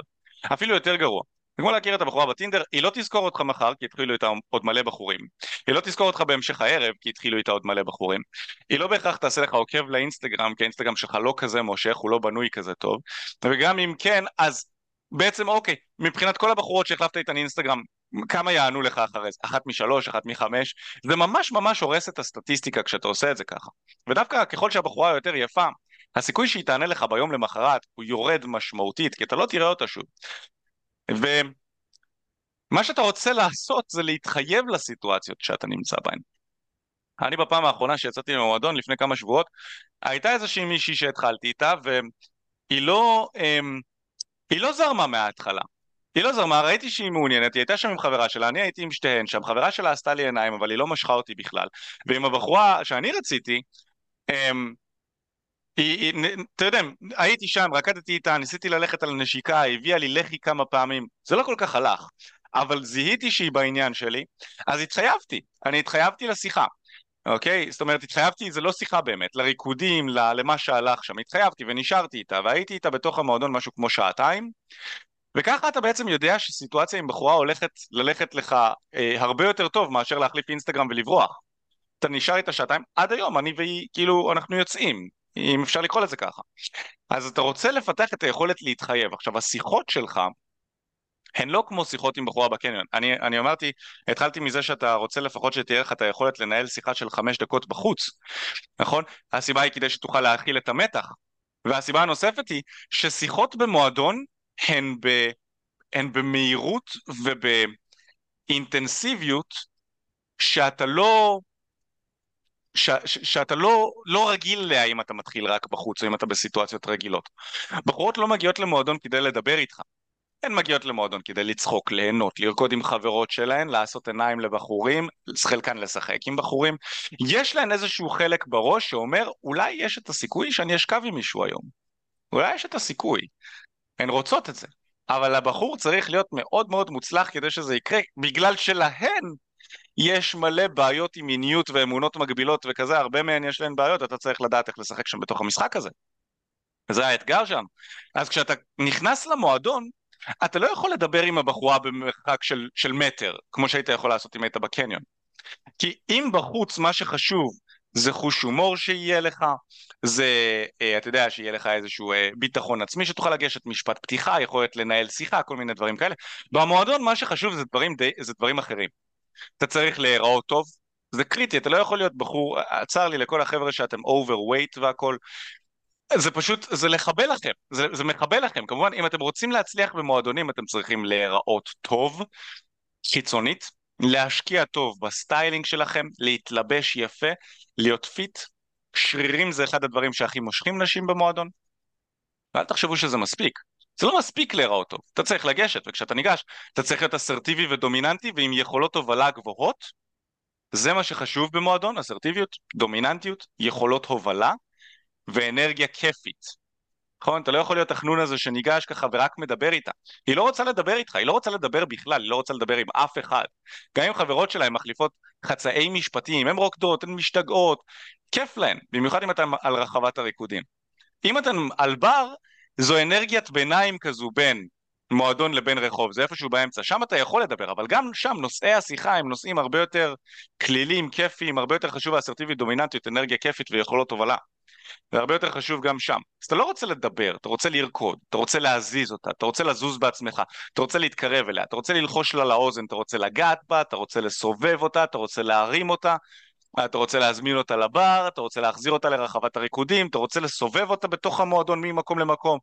אפילו יותר גרוע. זה כמו להכיר את הבחורה בטינדר, היא לא תזכור אותך מחר כי התחילו איתה עוד מלא בחורים. היא לא תזכור אותך בהמשך הערב כי התחילו איתה עוד מלא בחורים. היא לא בהכרח תעשה לך עוקב לאינסטגרם כי האינסטגרם שלך לא כזה מושך, הוא לא בנוי כזה טוב. וגם אם כן, אז בעצם אוקיי, מבחינת כל הבחורות שהחלפת איתן אינסטגרם, כמה יענו לך אחרי זה? אחת משלוש, אחת מחמש? זה ממש ממש הורס את הסטטיסטיקה כשאתה עושה את זה ככה. ודווקא ככל שהבחורה יותר יפה, הסיכוי שהיא תענה לך ביום למחרת הוא יורד משמעותית, כי אתה לא תראה אותה שוב. ומה שאתה רוצה (laughs) לעשות זה להתחייב לסיטואציות שאתה נמצא בהן. אני בפעם האחרונה שיצאתי ממועדון לפני כמה שבועות, הייתה איזושהי מישהי שהתחלתי איתה והיא לא, אמ, היא לא זרמה מההתחלה. היא לא זרמה, ראיתי שהיא מעוניינת, היא הייתה שם עם חברה שלה, אני הייתי עם שתיהן שם, חברה שלה עשתה לי עיניים, אבל היא לא משכה אותי בכלל. ועם הבחורה שאני רציתי, אמ, היא, היא, אתה יודע, הייתי שם, רקדתי איתה, ניסיתי ללכת על הנשיקה, היא הביאה לי לחי כמה פעמים, זה לא כל כך הלך, אבל זיהיתי שהיא בעניין שלי, אז התחייבתי, אני התחייבתי לשיחה, אוקיי? זאת אומרת, התחייבתי, זה לא שיחה באמת, לריקודים, למה שהלך שם, התחייבתי ונשארתי איתה, והייתי איתה בתוך המועדון משהו כמו שעתיים, וככה אתה בעצם יודע שסיטואציה עם בחורה הולכת ללכת לך אה, הרבה יותר טוב מאשר להחליף אינסטגרם ולברוח. אתה נשאר איתה שעתיים, עד היום אני והיא, כאילו, אנחנו יוצאים, אם אפשר לקרוא לזה ככה. אז אתה רוצה לפתח את היכולת להתחייב. עכשיו, השיחות שלך הן לא כמו שיחות עם בחורה בקניון. אני, אני אמרתי, התחלתי מזה שאתה רוצה לפחות שתהיה לך את היכולת לנהל שיחה של חמש דקות בחוץ, נכון? הסיבה היא כדי שתוכל להכיל את המתח. והסיבה הנוספת היא ששיחות במועדון הן, ב, הן במהירות ובאינטנסיביות שאתה לא ש, ש, שאתה לא, לא רגיל אליה אם אתה מתחיל רק בחוץ או אם אתה בסיטואציות רגילות. בחורות לא מגיעות למועדון כדי לדבר איתך. הן מגיעות למועדון כדי לצחוק, ליהנות, לרקוד עם חברות שלהן, לעשות עיניים לבחורים, חלקן לשחק עם בחורים. יש להן איזשהו חלק בראש שאומר, אולי יש את הסיכוי שאני אשכב עם מישהו היום. אולי יש את הסיכוי. הן רוצות את זה. אבל הבחור צריך להיות מאוד מאוד מוצלח כדי שזה יקרה, בגלל שלהן יש מלא בעיות עם מיניות ואמונות מגבילות וכזה, הרבה מהן יש להן בעיות, אתה צריך לדעת איך לשחק שם בתוך המשחק הזה. וזה האתגר שם. אז כשאתה נכנס למועדון, אתה לא יכול לדבר עם הבחורה במרחק של, של מטר, כמו שהיית יכול לעשות אם היית בקניון. כי אם בחוץ מה שחשוב זה חוש הומור שיהיה לך, זה, אה, אתה יודע, שיהיה לך איזשהו אה, ביטחון עצמי, שתוכל לגשת משפט פתיחה, יכולת לנהל שיחה, כל מיני דברים כאלה. במועדון מה שחשוב זה דברים, די, זה דברים אחרים. אתה צריך להיראות טוב, זה קריטי, אתה לא יכול להיות בחור, צר לי לכל החבר'ה שאתם overweight והכל, זה פשוט, זה לחבל לכם, זה, זה מחבל לכם, כמובן אם אתם רוצים להצליח במועדונים אתם צריכים להיראות טוב, חיצונית, להשקיע טוב ב styling שלכם, להתלבש יפה, להיות fit, שרירים זה אחד הדברים שהכי מושכים נשים במועדון, ואל תחשבו שזה מספיק, זה לא מספיק להיראות טוב, אתה צריך לגשת, וכשאתה ניגש, אתה צריך להיות אסרטיבי ודומיננטי ועם יכולות הובלה גבוהות, זה מה שחשוב במועדון, אסרטיביות, דומיננטיות, יכולות הובלה ואנרגיה כיפית. נכון? אתה לא יכול להיות החנון הזה שניגש ככה ורק מדבר איתה. היא לא רוצה לדבר איתך, היא לא רוצה לדבר בכלל, היא לא רוצה לדבר עם אף אחד. גם אם חברות שלהם מחליפות חצאי משפטים, הן רוקדות, הן משתגעות, כיף להן, במיוחד אם אתם על רחבת הריקודים. אם אתם על בר, זו אנרגיית ביניים כזו בין מועדון לבין רחוב, זה איפשהו באמצע, שם אתה יכול לדבר, אבל גם שם נושאי השיחה הם נושאים הרבה יותר כלילים, כיפיים, הרבה יותר חשוב האסרטיבית, דומיננטיות, אנרגיה כיפית ויכולות הובלה. זה הרבה יותר חשוב גם שם. אז אתה לא רוצה לדבר, אתה רוצה לרקוד, אתה רוצה להזיז אותה, אתה רוצה לזוז בעצמך, אתה רוצה להתקרב אליה, אתה רוצה ללחוש לה לאוזן, אתה רוצה לגעת בה, אתה רוצה לסובב אותה, אתה רוצה להרים אותה, אתה רוצה להזמין אותה לבר, אתה רוצה להחזיר אותה לרחבת הריקודים, אתה רוצה לסובב אותה בתוך המועדון ממקום למקום,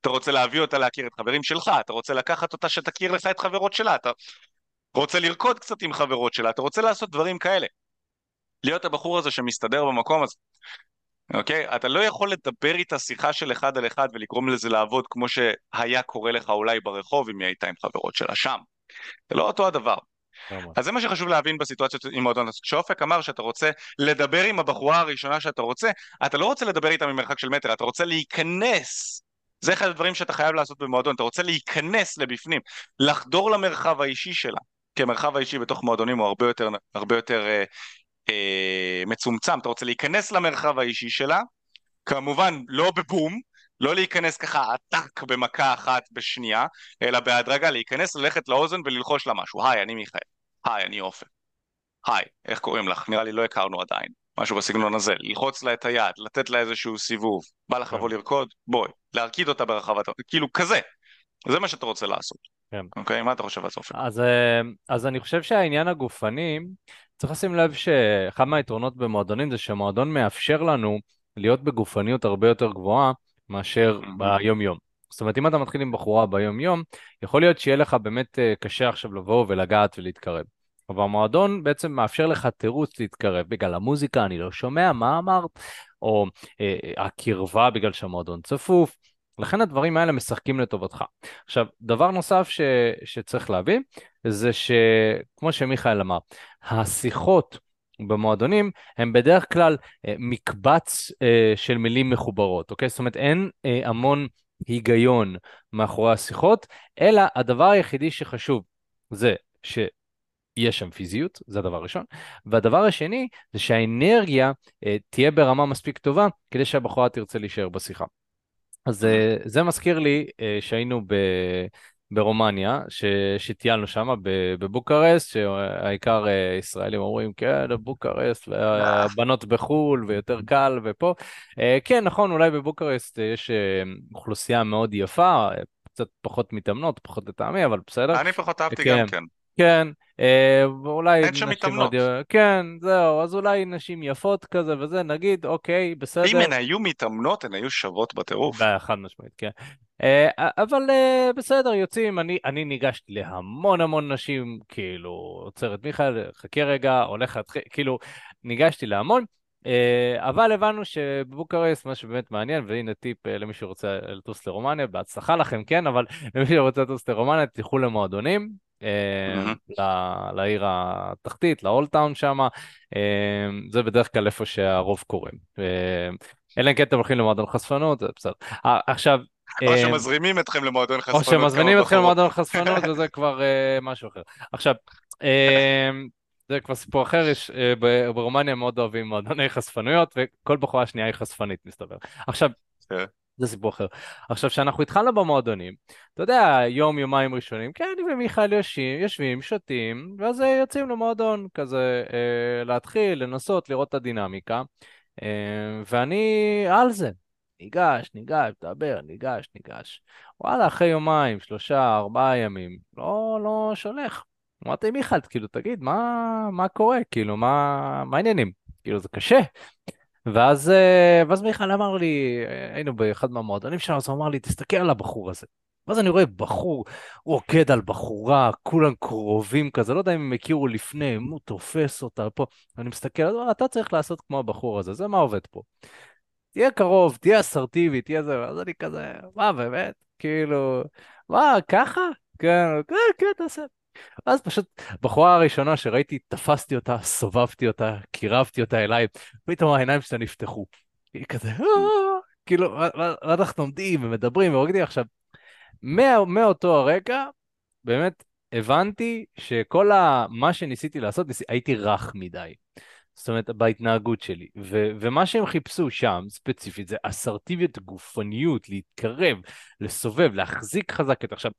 אתה רוצה להביא אותה להכיר את חברים שלך, אתה רוצה לקחת אותה שתכיר לך את חברות שלה, אתה רוצה לרקוד קצת עם חברות שלה, אתה רוצה לעשות דברים כאלה. להיות הבחור הזה שמסתדר במקום הזה. אוקיי? אתה לא יכול לדבר איתה שיחה של אחד על אחד ולגרום לזה לעבוד כמו שהיה קורה לך אולי ברחוב אם היא הייתה עם חברות שלה שם. זה לא אותו הדבר. אז זה מה שחשוב להבין בסיטואציות עם מועדון. אז כשאופק אמר שאתה רוצה לדבר עם הבחורה הראשונה שאתה רוצה, אתה לא רוצה לדבר איתה ממרחק של מטר, אתה רוצה להיכנס. זה אחד הדברים שאתה חייב לעשות במועדון, אתה רוצה להיכנס לבפנים, לחדור למרחב האישי שלה. כי המרחב האישי בתוך מועדונים הוא הרבה יותר, הרבה יותר אה, אה, מצומצם, אתה רוצה להיכנס למרחב האישי שלה, כמובן לא בבום, לא להיכנס ככה עתק במכה אחת בשנייה, אלא בהדרגה להיכנס, ללכת לאוזן וללחוש לה משהו. היי, אני מיכאל. היי, אני עופר. היי, איך קוראים לך? נראה לי לא הכרנו עדיין. משהו בסגנון הזה. ללחוץ לה את היד, לתת לה איזשהו סיבוב. בא לך לבוא כן. לרקוד? בואי. להרקיד אותה ברחבת... כאילו, כזה. זה מה שאתה רוצה לעשות. כן. אוקיי, מה אתה חושב על אופן?
אז, אה, אז אני חושב שהעניין הגופני, צריך לשים לב שאחד מהיתרונות במועדונים זה שמועדון מאפשר לנו להיות בגופניות הרבה יותר גבוהה מאשר. ביום-יום. זאת אומרת, אם אתה מתחיל עם בחורה ביום-יום, יכול להיות שיהיה לך באמת אה, קשה עכשיו לבוא ולגעת ולהתקרב. אבל המועדון בעצם מאפשר לך תירוץ להתקרב. בגלל המוזיקה אני לא שומע, מה אמרת? או אה, הקרבה בגלל שהמועדון צפוף. לכן הדברים האלה משחקים לטובתך. עכשיו, דבר נוסף ש, שצריך להבין, זה שכמו שמיכאל אמר, השיחות במועדונים הם בדרך כלל אה, מקבץ אה, של מילים מחוברות, אוקיי? זאת אומרת, אין אה, המון היגיון מאחורי השיחות, אלא הדבר היחידי שחשוב זה ש... יש שם פיזיות, זה הדבר הראשון. והדבר השני, זה שהאנרגיה אה, תהיה ברמה מספיק טובה, כדי שהבחורה תרצה להישאר בשיחה. אז אה, זה מזכיר לי אה, שהיינו ב... ברומניה, ש... שטיילנו שם בבוקרסט, שהעיקר אה, ישראלים אומרים, כן, בוקרסט, והבנות בחו"ל, ויותר קל, ופה. אה, כן, נכון, אולי בבוקרסט יש אוכלוסייה מאוד יפה, קצת פחות מתאמנות, פחות לטעמי, אבל בסדר.
אני פחות אהבתי כן. גם כן.
כן, אה, ואולי...
אין שם מתאמנות.
כן, זהו, אז אולי נשים יפות כזה וזה, נגיד, אוקיי, בסדר.
אם הן היו מתאמנות, הן היו שוות בטירוף.
חד משמעית, כן. אה, אבל אה, בסדר, יוצאים, אני, אני ניגשתי להמון המון נשים, כאילו, עוצרת מיכאל, חכה רגע, הולך להתחיל, כאילו, ניגשתי להמון. אבל הבנו שבבוקרסט, מה שבאמת מעניין, והנה טיפ למי שרוצה לטוס לרומניה, בהצלחה לכם, כן, אבל (laughs) למי שרוצה לטוס לרומניה, תלכו למועדונים. לעיר התחתית, לאולטאון שם, אה, זה בדרך כלל איפה שהרוב קוראים. אה, אלא אם כן אתם הולכים למועדון חשפנות, זה בסדר. עכשיו...
או שמזרימים אתכם למועדון חשפנות.
או שמזרימים אתכם למועדון חשפנות, וזה כבר משהו אחר. עכשיו, זה כבר סיפור אחר, יש, ברומניה מאוד אוהבים מועדוני חשפנויות, וכל בחורה שנייה היא חשפנית, מסתבר. עכשיו, כן. זה סיפור אחר. עכשיו, כשאנחנו התחלנו במועדונים, אתה יודע, יום, יומיים ראשונים, כן, אני ומיכאל יושבים, יושבים, שותים, ואז יוצאים למועדון, כזה, אה, להתחיל, לנסות, לראות את הדינמיקה, אה, ואני על זה. ניגש, ניגש, מדבר, ניגש, ניגש. וואלה, אחרי יומיים, שלושה, ארבעה ימים, לא, לא שולח. אמרתי, מיכאל, כאילו, תגיד, מה, מה קורה? כאילו, מה, מה העניינים? כאילו, זה קשה. ואז, אה, ואז מיכאל אמר לי, היינו באחד מהמועדונים שלנו, אז הוא אמר לי, תסתכל על הבחור הזה. ואז אני רואה בחור רוקד על בחורה, כולם קרובים כזה, לא יודע אם הם הכירו לפני, אם הוא תופס אותה פה. אני מסתכל, אתה צריך לעשות כמו הבחור הזה, זה מה עובד פה. תהיה קרוב, תהיה אסרטיבי, תהיה זה, אז אני כזה, מה באמת? כאילו, מה, ככה? כן, כן, כן, תעשה. ואז פשוט בחורה הראשונה שראיתי, תפסתי אותה, סובבתי אותה, קירבתי אותה אליי, פתאום העיניים שלה נפתחו. היא כזה, אה", כאילו, ואנחנו עומדים ומדברים ורוקדים. עכשיו, מאותו הרגע, באמת הבנתי שכל מה שניסיתי לעשות, הייתי רך מדי. זאת אומרת, בהתנהגות שלי. ו- ומה שהם חיפשו שם, ספציפית, זה אסרטיביות, גופניות, להתקרב, לסובב, להחזיק חזק את... עכשיו,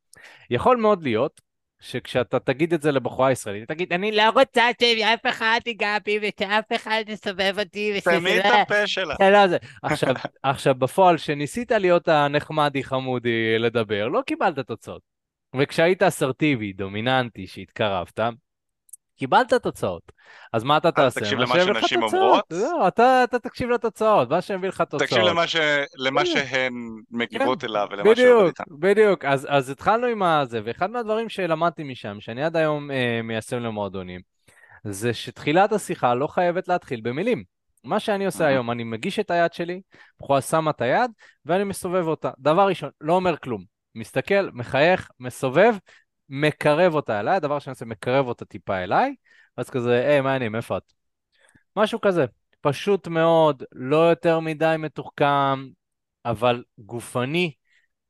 יכול מאוד להיות שכשאתה תגיד את זה לבחורה ישראלית, תגיד, אני לא רוצה שאף אחד ייגע בי ושאף אחד יסובב אותי.
תמי את הפה שלה.
לא, זה. עכשיו, (laughs) עכשיו, בפועל, שניסית להיות הנחמדי חמודי לדבר, לא קיבלת תוצאות. וכשהיית אסרטיבי, דומיננטי, שהתקרבת, קיבלת תוצאות. אז מה אתה תעשה?
תקשיב למה שנשים אומרות?
לא, אתה, אתה תקשיב לתוצאות, מה שיביא לך תוצאות.
תקשיב למה, ש... למה שהן מגיבות כן. אליו ולמה שעובד איתן.
בדיוק, אז, אז התחלנו עם הזה, ואחד מהדברים שלמדתי משם, שאני עד היום אה, מיישם למועדונים, זה שתחילת השיחה לא חייבת להתחיל במילים. מה שאני עושה היום, אני מגיש את היד שלי, בחורה שמה את היד, ואני מסובב אותה. דבר ראשון, לא אומר כלום. מסתכל, מחייך, מסובב, מקרב אותה אליי, הדבר שאני עושה, מקרב אותה טיפה אליי, ואז כזה, היי, מה העניינים, איפה את? משהו כזה. פשוט מאוד, לא יותר מדי מתוחכם, אבל גופני,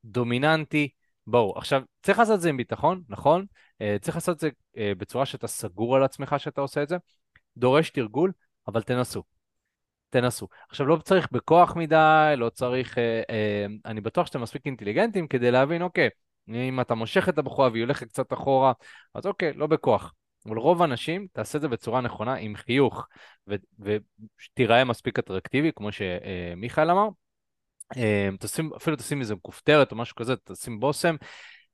דומיננטי, בואו, עכשיו, צריך לעשות את זה עם ביטחון, נכון? אה, צריך לעשות את זה אה, בצורה שאתה סגור על עצמך שאתה עושה את זה. דורש תרגול, אבל תנסו. תנסו. עכשיו, לא צריך בכוח מדי, לא צריך... אה, אני בטוח שאתם מספיק אינטליגנטים כדי להבין, אוקיי, אם אתה מושך את הבחורה והיא הולכת קצת אחורה, אז אוקיי, לא בכוח. אבל רוב האנשים, תעשה את זה בצורה נכונה, עם חיוך, ותיראה מספיק אטרקטיבי, כמו שמיכאל אמר. אה, תשים, אפילו תשים איזה כופתרת או משהו כזה, תשים בושם.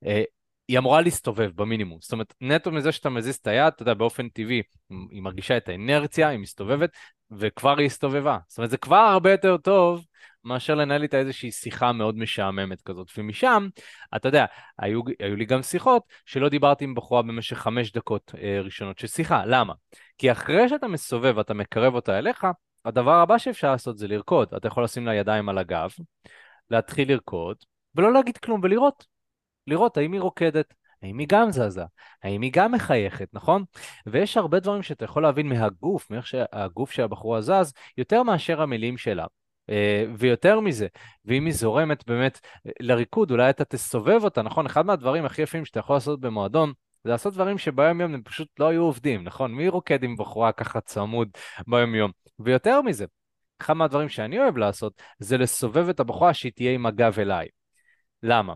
אה, היא אמורה להסתובב במינימום. זאת אומרת, נטו מזה שאתה מזיז את היד, אתה יודע, באופן טבעי, היא מרגישה את האנרציה, היא מסתובבת, וכבר היא הסתובבה. זאת אומרת, זה כבר הרבה יותר טוב מאשר לנהל איתה איזושהי שיחה מאוד משעממת כזאת. ומשם, אתה יודע, היו, היו לי גם שיחות שלא דיברתי עם בחורה במשך חמש דקות אה, ראשונות של שיחה. למה? כי אחרי שאתה מסובב ואתה מקרב אותה אליך, הדבר הבא שאפשר לעשות זה לרקוד. אתה יכול לשים לה ידיים על הגב, להתחיל לרקוד, ולא להגיד כלום ולראות. לראות האם היא רוקדת, האם היא גם זזה, האם היא גם מחייכת, נכון? ויש הרבה דברים שאתה יכול להבין מהגוף, מאיך שהגוף של הבחורה זז, יותר מאשר המילים שלה. אה, ויותר מזה, ואם היא זורמת באמת אה, לריקוד, אולי אתה תסובב אותה, נכון? אחד מהדברים הכי יפים שאתה יכול לעשות במועדון, זה לעשות דברים שביום יום הם פשוט לא היו עובדים, נכון? מי רוקד עם בחורה ככה צמוד ביום יום? ויותר מזה, אחד מהדברים שאני אוהב לעשות, זה לסובב את הבחורה שהיא תהיה עם הגב אליי. למה?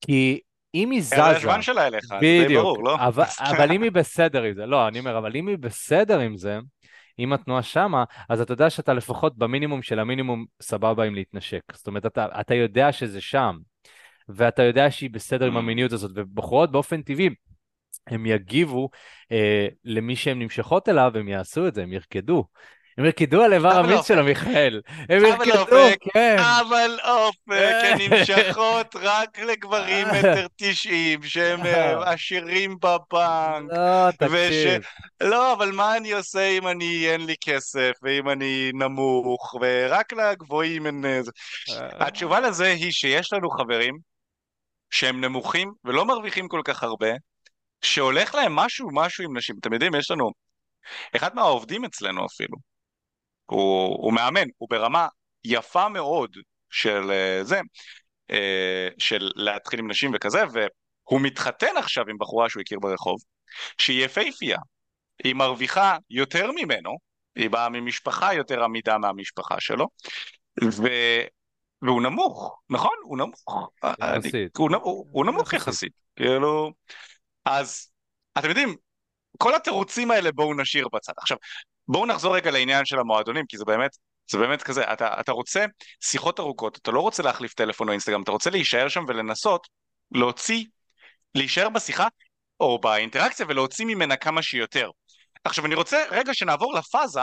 כי אם היא זזה...
הישבן שלה אליך, זה ברור, לא?
אבל, אבל אם היא בסדר עם זה, לא, אני אומר, אבל אם היא בסדר עם זה, אם התנועה שמה, אז אתה יודע שאתה לפחות במינימום של המינימום סבבה עם להתנשק. זאת אומרת, אתה, אתה יודע שזה שם, ואתה יודע שהיא בסדר עם mm. המיניות הזאת, ובחורות באופן טבעי, הם יגיבו אה, למי שהן נמשכות אליו, הם יעשו את זה, הם ירקדו. הם ירקדו על איבר המיץ שלו, מיכאל. הם ירקדו, כן.
אבל אופק, הן נמשכות רק לגברים (laughs) מטר תשעים, שהם אה, (laughs) עשירים בבנק.
לא, תקשיב.
לא, אבל מה אני עושה אם אני, אין לי כסף, ואם אני נמוך, ורק לגבוהים אין... אה, התשובה לזה היא שיש לנו חברים שהם נמוכים ולא מרוויחים כל כך הרבה, שהולך להם משהו, משהו עם נשים. אתם יודעים, יש לנו... אחד מהעובדים אצלנו אפילו, הוא, הוא מאמן, הוא ברמה יפה מאוד של אה, זה, אה, של להתחיל עם נשים וכזה, והוא מתחתן עכשיו עם בחורה שהוא הכיר ברחוב, שהיא יפהפייה, היא מרוויחה יותר ממנו, היא באה ממשפחה יותר עמידה מהמשפחה שלו, ו... והוא נמוך, נכון? הוא נמוך.
יחסית. אני,
הוא, הוא, הוא נמוך יחסית. יחסית. כאילו... אז אתם יודעים, כל התירוצים האלה בואו נשאיר בצד. עכשיו, בואו נחזור רגע לעניין של המועדונים, כי זה באמת, זה באמת כזה, אתה, אתה רוצה שיחות ארוכות, אתה לא רוצה להחליף טלפון או אינסטגרם, אתה רוצה להישאר שם ולנסות להוציא, להישאר בשיחה או באינטראקציה ולהוציא ממנה כמה שיותר. עכשיו אני רוצה רגע שנעבור לפאזה,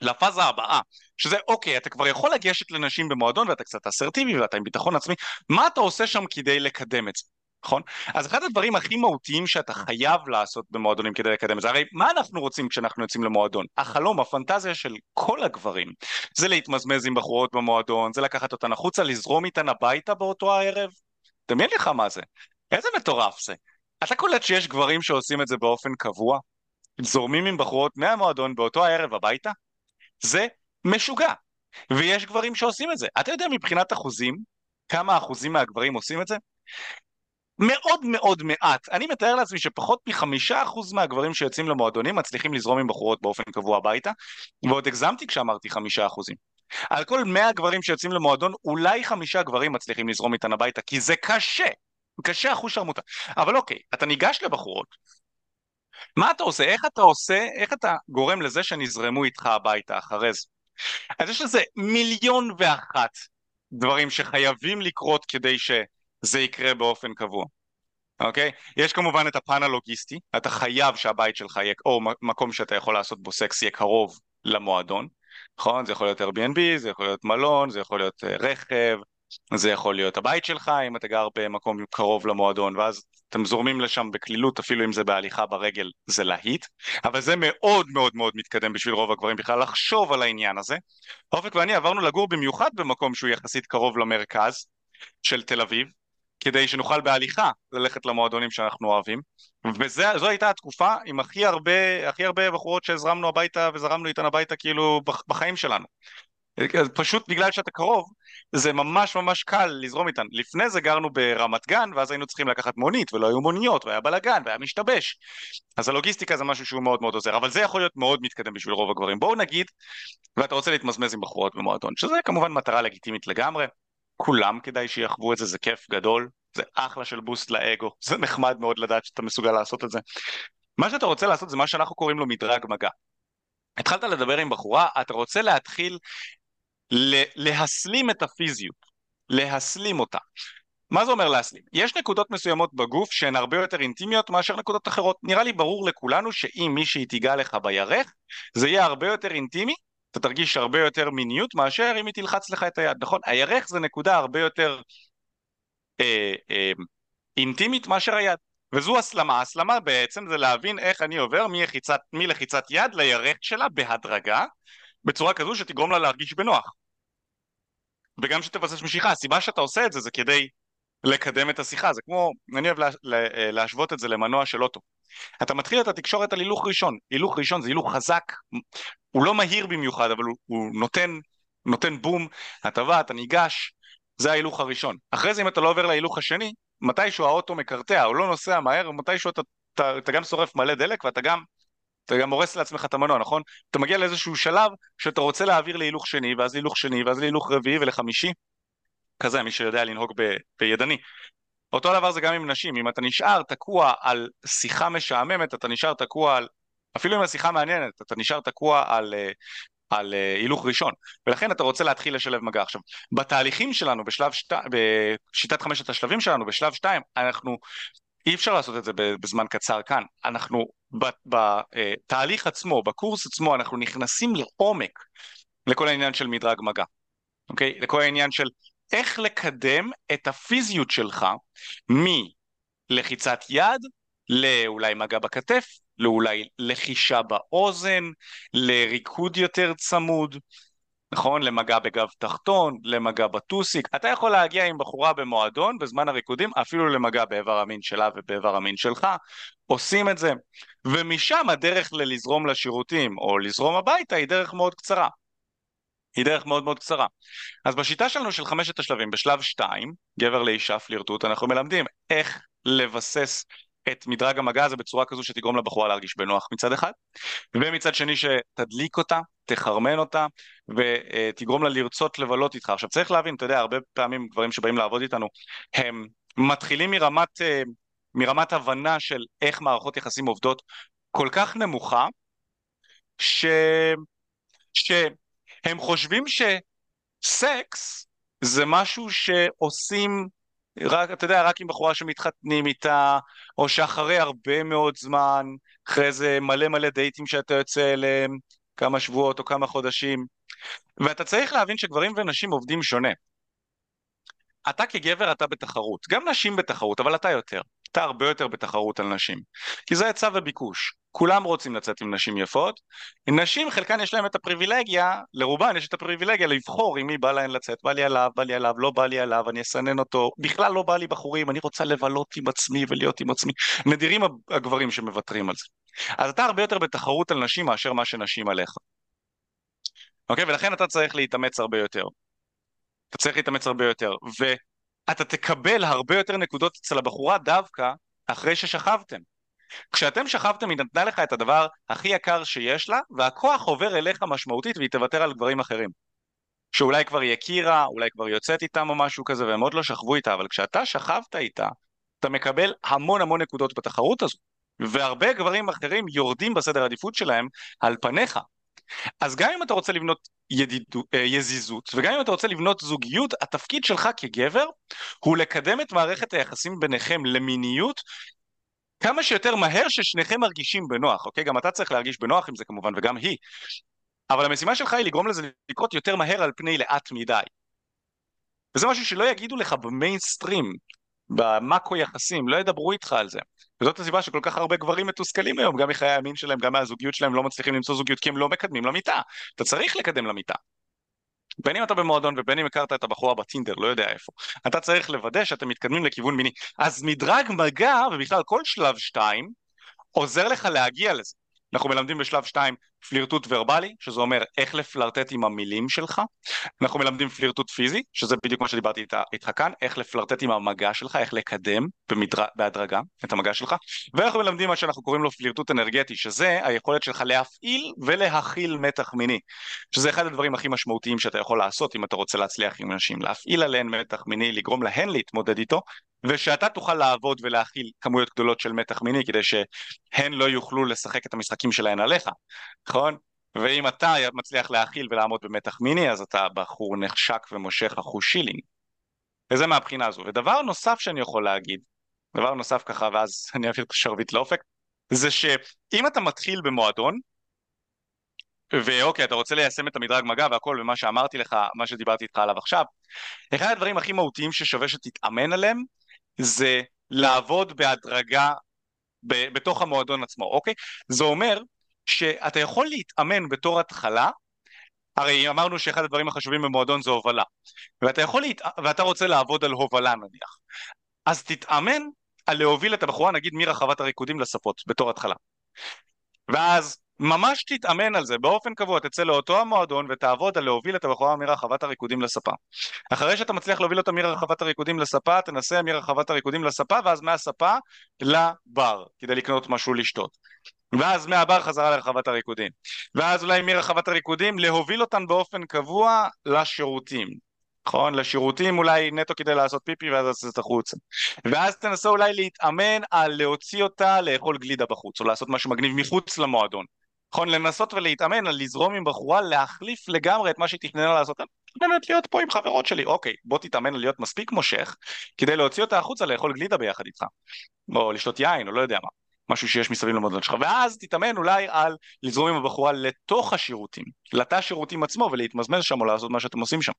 לפאזה הבאה, שזה אוקיי, אתה כבר יכול לגשת לנשים במועדון ואתה קצת אסרטיבי ואתה עם ביטחון עצמי, מה אתה עושה שם כדי לקדם את זה? נכון? אז אחד הדברים הכי מהותיים שאתה חייב לעשות במועדונים כדי לקדם את זה, הרי מה אנחנו רוצים כשאנחנו יוצאים למועדון? החלום, הפנטזיה של כל הגברים, זה להתמזמז עם בחורות במועדון, זה לקחת אותן החוצה, לזרום איתן הביתה באותו הערב? דמיין לך מה זה, איזה מטורף זה. אתה קולט שיש גברים שעושים את זה באופן קבוע? זורמים עם בחורות מהמועדון באותו הערב הביתה? זה משוגע. ויש גברים שעושים את זה. אתה יודע מבחינת אחוזים, כמה אחוזים מהגברים עושים את זה? מאוד מאוד מעט. אני מתאר לעצמי שפחות מחמישה אחוז מהגברים שיוצאים למועדונים מצליחים לזרום עם בחורות באופן קבוע הביתה, ועוד הגזמתי כשאמרתי חמישה אחוזים. על כל מאה גברים שיוצאים למועדון, אולי חמישה גברים מצליחים לזרום איתן הביתה, כי זה קשה. קשה אחוז שרמוטה. אבל אוקיי, אתה ניגש לבחורות. מה אתה עושה? איך אתה עושה, איך אתה גורם לזה שנזרמו איתך הביתה אחרי זה? אז יש לזה מיליון ואחת דברים שחייבים לקרות כדי ש... זה יקרה באופן קבוע. אוקיי? יש כמובן את הפן הלוגיסטי, אתה חייב שהבית שלך יהיה, או מקום שאתה יכול לעשות בו סקס יהיה קרוב למועדון, נכון? זה יכול להיות Airbnb, זה יכול להיות מלון, זה יכול להיות uh, רכב, זה יכול להיות הבית שלך, אם אתה גר במקום קרוב למועדון, ואז אתם זורמים לשם בקלילות, אפילו אם זה בהליכה ברגל, זה להיט, אבל זה מאוד מאוד מאוד מתקדם בשביל רוב הגברים בכלל לחשוב על העניין הזה. אופק ואני עברנו לגור במיוחד במקום שהוא יחסית קרוב למרכז של תל אביב, כדי שנוכל בהליכה ללכת למועדונים שאנחנו אוהבים וזו הייתה התקופה עם הכי הרבה, הכי הרבה בחורות שהזרמנו הביתה וזרמנו איתן הביתה כאילו בחיים שלנו פשוט בגלל שאתה קרוב, זה ממש ממש קל לזרום איתן. לפני זה גרנו ברמת גן, ואז היינו צריכים לקחת מונית, ולא היו מוניות, והיה בלאגן, והיה משתבש. אז הלוגיסטיקה זה משהו שהוא מאוד מאוד עוזר, אבל זה יכול להיות מאוד מתקדם בשביל רוב הגברים. בואו נגיד, ואתה רוצה להתמזמז עם בחורות במועדון, שזה כמובן מטרה לגיטימית לגמרי, כולם כדאי שיחוו את זה, זה כיף גדול, זה אחלה של בוסט לאגו, (laughs) זה נחמד מאוד לדעת שאתה מסוגל לעשות את זה. מה שאתה רוצה לעשות זה מה שאנחנו קוראים לו מדרג מגע. התחלת לדבר עם בחורה, אתה רוצה להתחיל להסלים את הפיזיות, להסלים אותה. מה זה אומר להסלים? יש נקודות מסוימות בגוף שהן הרבה יותר אינטימיות מאשר נקודות אחרות. נראה לי ברור לכולנו שאם מישהי תיגע לך בירך, זה יהיה הרבה יותר אינטימי, אתה תרגיש הרבה יותר מיניות מאשר אם היא תלחץ לך את היד, נכון? הירך זה נקודה הרבה יותר אה, אה, אינטימית מאשר היד. וזו הסלמה, הסלמה בעצם זה להבין איך אני עובר מלחיצת, מלחיצת יד לירך שלה בהדרגה, בצורה כזו שתגרום לה להרגיש בנוח. וגם שתבסס משיכה, הסיבה שאתה עושה את זה זה כדי לקדם את השיחה, זה כמו, אני אוהב לה, לה, להשוות את זה למנוע של אוטו. אתה מתחיל את התקשורת על הילוך ראשון, הילוך ראשון זה הילוך חזק, הוא לא מהיר במיוחד, אבל הוא, הוא נותן, נותן בום, אתה בא, אתה ניגש, זה ההילוך הראשון. אחרי זה אם אתה לא עובר להילוך השני, מתישהו האוטו מקרטע, הוא לא נוסע מהר, מתישהו אתה, אתה, אתה גם שורף מלא דלק ואתה גם אתה גם הורס לעצמך את המנוע, נכון? אתה מגיע לאיזשהו שלב שאתה רוצה להעביר להילוך שני, ואז להילוך שני, ואז להילוך רביעי ולחמישי. כזה, מי שיודע לנהוג ב, בידני. אותו דבר זה גם עם נשים, אם אתה נשאר תקוע על שיחה משעממת, אתה נשאר תקוע על... אפילו אם השיחה מעניינת, אתה נשאר תקוע על, אה, על אה, הילוך ראשון, ולכן אתה רוצה להתחיל לשלב מגע. עכשיו, בתהליכים שלנו, בשלב שת... בשיטת חמשת השלבים שלנו, בשלב שתיים, אנחנו, אי אפשר לעשות את זה בזמן קצר כאן, אנחנו בתהליך עצמו, בקורס עצמו, אנחנו נכנסים לעומק לכל העניין של מדרג מגע, אוקיי? לכל העניין של איך לקדם את הפיזיות שלך מלחיצת יד לאולי מגע בכתף, לאולי לחישה באוזן, לריקוד יותר צמוד, נכון? למגע בגב תחתון, למגע בטוסיק. אתה יכול להגיע עם בחורה במועדון בזמן הריקודים, אפילו למגע באיבר המין שלה ובאיבר המין שלך. עושים את זה. ומשם הדרך ללזרום לשירותים או לזרום הביתה היא דרך מאוד קצרה. היא דרך מאוד מאוד קצרה. אז בשיטה שלנו של חמשת השלבים, בשלב שתיים, גבר לאישה פלירטוט, אנחנו מלמדים איך לבסס את מדרג המגע הזה בצורה כזו שתגרום לבחורה להרגיש בנוח מצד אחד, ומצד שני שתדליק אותה, תחרמן אותה, ותגרום לה לרצות לבלות איתך. עכשיו צריך להבין, אתה יודע, הרבה פעמים גברים שבאים לעבוד איתנו, הם מתחילים מרמת, אה, מרמת הבנה של איך מערכות יחסים עובדות כל כך נמוכה, ש... שהם חושבים שסקס זה משהו שעושים רק, אתה יודע, רק עם בחורה שמתחתנים איתה, או שאחרי הרבה מאוד זמן, אחרי איזה מלא מלא דייטים שאתה יוצא אליהם, כמה שבועות או כמה חודשים, ואתה צריך להבין שגברים ונשים עובדים שונה. אתה כגבר אתה בתחרות, גם נשים בתחרות, אבל אתה יותר. אתה הרבה יותר בתחרות על נשים. כי זה היצע וביקוש. כולם רוצים לצאת עם נשים יפות. נשים, חלקן יש להן את הפריבילגיה, לרובן יש את הפריבילגיה לבחור עם מי בא להן לצאת. בא לי עליו, בא לי עליו, לא בא לי עליו, אני אסנן אותו. בכלל לא בא לי בחורים, אני רוצה לבלות עם עצמי ולהיות עם עצמי. נדירים הגברים שמוותרים על זה. אז אתה הרבה יותר בתחרות על נשים מאשר מה שנשים עליך. אוקיי? ולכן אתה צריך להתאמץ הרבה יותר. אתה צריך להתאמץ הרבה יותר. ואתה תקבל הרבה יותר נקודות אצל הבחורה דווקא אחרי ששכבתם. כשאתם שכבתם היא נתנה לך את הדבר הכי יקר שיש לה, והכוח עובר אליך משמעותית והיא תוותר על גברים אחרים. שאולי כבר היא הכירה, אולי כבר יוצאת איתם או משהו כזה, והם עוד לא שכבו איתה, אבל כשאתה שכבת איתה, אתה מקבל המון המון נקודות בתחרות הזו. והרבה גברים אחרים יורדים בסדר העדיפות שלהם על פניך. אז גם אם אתה רוצה לבנות ידידו, אה, יזיזות, וגם אם אתה רוצה לבנות זוגיות, התפקיד שלך כגבר הוא לקדם את מערכת היחסים ביניכם למיניות כמה שיותר מהר ששניכם מרגישים בנוח, אוקיי? גם אתה צריך להרגיש בנוח עם זה כמובן, וגם היא. אבל המשימה שלך היא לגרום לזה לקרות יותר מהר על פני לאט מדי. וזה משהו שלא יגידו לך במיינסטרים, במאקו יחסים, לא ידברו איתך על זה. וזאת הסיבה שכל כך הרבה גברים מתוסכלים היום, גם מחיי המין שלהם, גם מהזוגיות שלהם, לא מצליחים למצוא זוגיות כי הם לא מקדמים למיטה. אתה צריך לקדם למיטה. בין אם אתה במועדון ובין אם הכרת את הבחורה בטינדר, לא יודע איפה, אתה צריך לוודא שאתם מתקדמים לכיוון מיני. אז מדרג מגע, ובכלל כל שלב שתיים, עוזר לך להגיע לזה. אנחנו מלמדים בשלב 2 פלירטוט ורבלי, שזה אומר איך לפלרטט עם המילים שלך, אנחנו מלמדים פלירטוט פיזי, שזה בדיוק מה שדיברתי איתך, איתך כאן, איך לפלרטט עם המגע שלך, איך לקדם במדר... בהדרגה את המגע שלך, ואנחנו מלמדים מה שאנחנו קוראים לו פלירטוט אנרגטי, שזה היכולת שלך להפעיל ולהכיל מתח מיני, שזה אחד הדברים הכי משמעותיים שאתה יכול לעשות אם אתה רוצה להצליח עם אנשים, להפעיל עליהן מתח מיני, לגרום להן להתמודד איתו, ושאתה תוכל לעבוד ולהכיל כמויות גדולות של מתח מיני כדי שהן לא יוכלו לשחק את המשחקים שלהן עליך, נכון? ואם אתה מצליח להכיל ולעמוד במתח מיני אז אתה בחור נחשק ומושך אחוז שילינג וזה מהבחינה הזו. ודבר נוסף שאני יכול להגיד, דבר נוסף ככה ואז אני אעביר את השרביט לאופק, זה שאם אתה מתחיל במועדון ואוקיי אתה רוצה ליישם את המדרג מגע והכל ומה שאמרתי לך, מה שדיברתי איתך עליו עכשיו, אחד הדברים הכי מהותיים ששווה שתתאמן עליהם זה לעבוד בהדרגה ב- בתוך המועדון עצמו, אוקיי? זה אומר שאתה יכול להתאמן בתור התחלה, הרי אמרנו שאחד הדברים החשובים במועדון זה הובלה, ואתה, יכול להת... ואתה רוצה לעבוד על הובלה נניח, אז תתאמן על להוביל את הבחורה נגיד מרחבת הריקודים לספות בתור התחלה. ואז ממש תתאמן על זה באופן קבוע, תצא לאותו המועדון ותעבוד על להוביל את הבחורה מרחבת הריקודים לספה. אחרי שאתה מצליח להוביל אותה מרחבת הריקודים לספה, תנסה מרחבת הריקודים לספה ואז מהספה לבר, כדי לקנות משהו לשתות. ואז מהבר חזרה לרחבת הריקודים. ואז אולי מרחבת הריקודים להוביל אותן באופן קבוע לשירותים. נכון? לשירותים אולי נטו כדי לעשות פיפי ואז לצאת החוצה. ואז תנסה אולי להתאמן על להוציא אותה לאכול גלידה בחוץ, או לעשות משהו מגניב מחוץ למועדון. נכון? לנסות ולהתאמן לזרום עם בחורה, להחליף לגמרי את מה שהיא תכננה לעשות. באמת להיות פה עם חברות שלי, אוקיי, בוא תתאמן להיות מספיק מושך כדי להוציא אותה החוצה לאכול גלידה ביחד איתך. או לשתות יין, או לא יודע מה. משהו שיש מסביב למועדון שלך, ואז תתאמן אולי על לזרום עם הבחורה לתוך השירותים, לתא השירותים עצמו ולהתמזמז שם או לעשות מה שאתם עושים שם.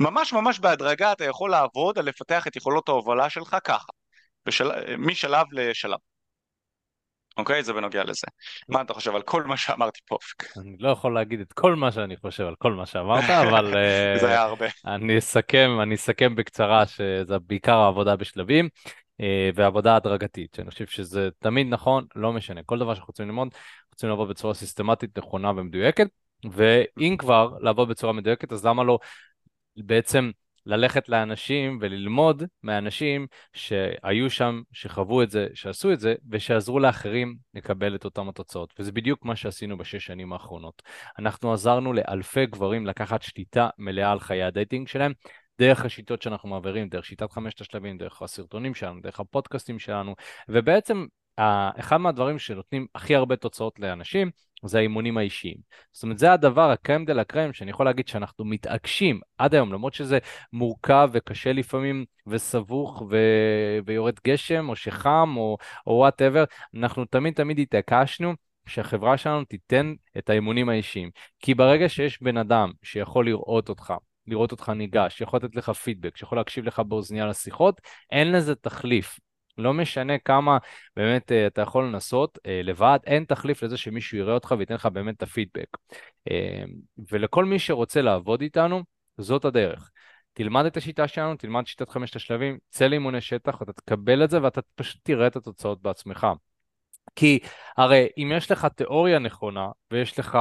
ממש ממש בהדרגה אתה יכול לעבוד על לפתח את יכולות ההובלה שלך ככה, בשל... משלב לשלב. אוקיי? זה בנוגע לזה. מה אתה חושב על כל מה שאמרתי פה?
אני לא יכול להגיד את כל מה שאני חושב על כל מה שאמרת, (laughs) אבל...
זה היה הרבה.
אני אסכם, אני אסכם בקצרה שזה בעיקר העבודה בשלבים. אה, ועבודה הדרגתית, שאני חושב שזה תמיד נכון, לא משנה, כל דבר שאנחנו רוצים ללמוד, רוצים לעבוד בצורה סיסטמטית, נכונה ומדויקת, ואם כבר לעבוד בצורה מדויקת, אז למה לא בעצם ללכת לאנשים וללמוד מאנשים שהיו שם, שחוו את זה, שעשו את זה, ושעזרו לאחרים לקבל את אותם התוצאות. וזה בדיוק מה שעשינו בשש שנים האחרונות. אנחנו עזרנו לאלפי גברים לקחת שליטה מלאה על חיי ה dating שלהם, דרך השיטות שאנחנו מעבירים, דרך שיטת חמשת השלבים, דרך הסרטונים שלנו, דרך הפודקאסטים שלנו, ובעצם אחד מהדברים שנותנים הכי הרבה תוצאות לאנשים זה האימונים האישיים. זאת אומרת, זה הדבר, ה crème de la crème, שאני יכול להגיד שאנחנו מתעקשים עד היום, למרות שזה מורכב וקשה לפעמים וסבוך ו... ויורד גשם או שחם או whatever, אנחנו תמיד תמיד התעקשנו שהחברה שלנו תיתן את האימונים האישיים. כי ברגע שיש בן אדם שיכול לראות אותך, לראות אותך ניגש, שיכול לתת לך פידבק, שיכול להקשיב לך באוזנייה לשיחות, אין לזה תחליף. לא משנה כמה באמת uh, אתה יכול לנסות uh, לבד, אין תחליף לזה שמישהו יראה אותך וייתן לך באמת את הפידבק. Uh, ולכל מי שרוצה לעבוד איתנו, זאת הדרך. תלמד את השיטה שלנו, תלמד שיטת חמשת השלבים, צא לאימוני שטח, אתה תקבל את זה ואתה פשוט תראה את התוצאות בעצמך. כי הרי אם יש לך תיאוריה נכונה ויש לך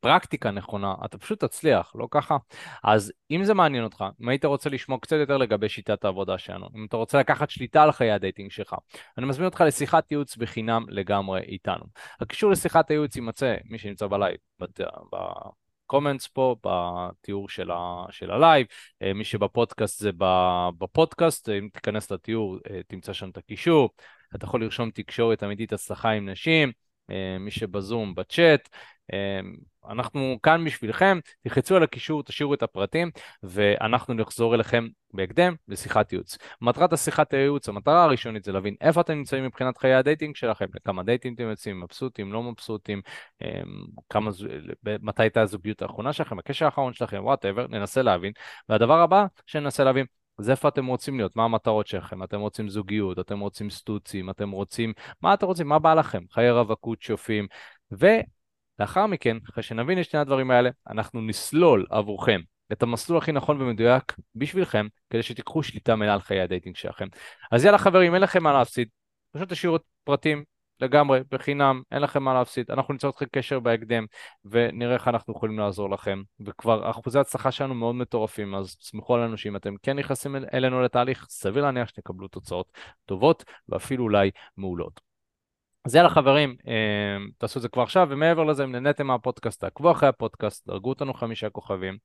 פרקטיקה נכונה, אתה פשוט תצליח, לא ככה? אז אם זה מעניין אותך, אם היית רוצה לשמוע קצת יותר לגבי שיטת העבודה שלנו, אם אתה רוצה לקחת שליטה על חיי ה dating שלך, אני מזמין אותך לשיחת ייעוץ בחינם לגמרי איתנו. הקישור לשיחת הייעוץ יימצא, מי שנמצא ב live, ב comments פה, בתיאור של, ה, של ה live, אה, מי שבפודקאסט זה בפודקאסט, אם תיכנס לתיאור אה, תמצא שם את הקישור, אתה יכול לרשום תקשורת אמיתית הצלחה עם נשים, מי שבזום בצ'אט, אנחנו כאן בשבילכם, תלחצו על הקישור, תשאירו את הפרטים, ואנחנו נחזור אליכם בהקדם לשיחת ייעוץ. מטרת השיחת הייעוץ, המטרה הראשונית זה להבין איפה אתם נמצאים מבחינת חיי ה dating שלכם, לכמה דייטים אתם יוצאים, מבסוטים, לא מבסוטים, אמ, כמה, מתי הייתה הזוגיות האחרונה שלכם, הקשר האחרון שלכם, whatever, ננסה להבין. והדבר הבא שננסה להבין, זה איפה אתם רוצים להיות, מה המטרות שלכם, אתם רוצים זוגיות, אתם רוצים סטוצים, אתם רוצים, מה אתם רוצים, מה בא לכם, חיי רווקות שופים, ו... לאחר מכן, אחרי שנבין את שני הדברים האלה, אנחנו נסלול עבורכם את המסלול הכי נכון ומדויק בשבילכם, כדי שתיקחו שליטה מלאה על חיי ה dating שלכם. אז יאללה חברים, אין לכם מה להפסיד, פשוט תשאירו פרטים, לגמרי, בחינם, אין לכם מה להפסיד. אנחנו ניצור איתכם קשר בהקדם, ונראה איך אנחנו יכולים לעזור לכם. וכבר אחוזי ההצלחה שלנו מאוד מטורפים, אז תסמכו עלינו שאם אתם כן נכנסים אלינו לתהליך, סביר להניח שתקבלו תוצאות טובות, ואפילו אולי מעולות. אז יאללה חברים, אה, תעשו את זה כבר עכשיו, ומעבר לזה, אם נהניתם מהפודקאסט, תעקבו אחרי הפודקאסט, דרגו אותנו חמישה כוכבים,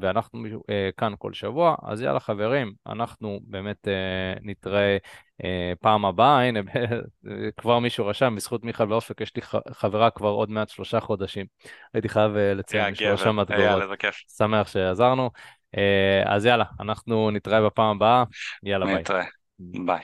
ואנחנו אה, כאן כל שבוע, אז יאללה חברים, אנחנו באמת אה, נתראה פעם הבאה, הנה, (laughs) כבר מישהו רשם, בזכות מיכאל ואופק, יש לי חברה כבר עוד מעט שלושה חודשים. הייתי חייב לציין מישהו רשם מהתגובות. שמח שעזרנו. אז יאללה, אנחנו נתראה בפעם הבאה, יאללה ביי.
נתראה, ביי.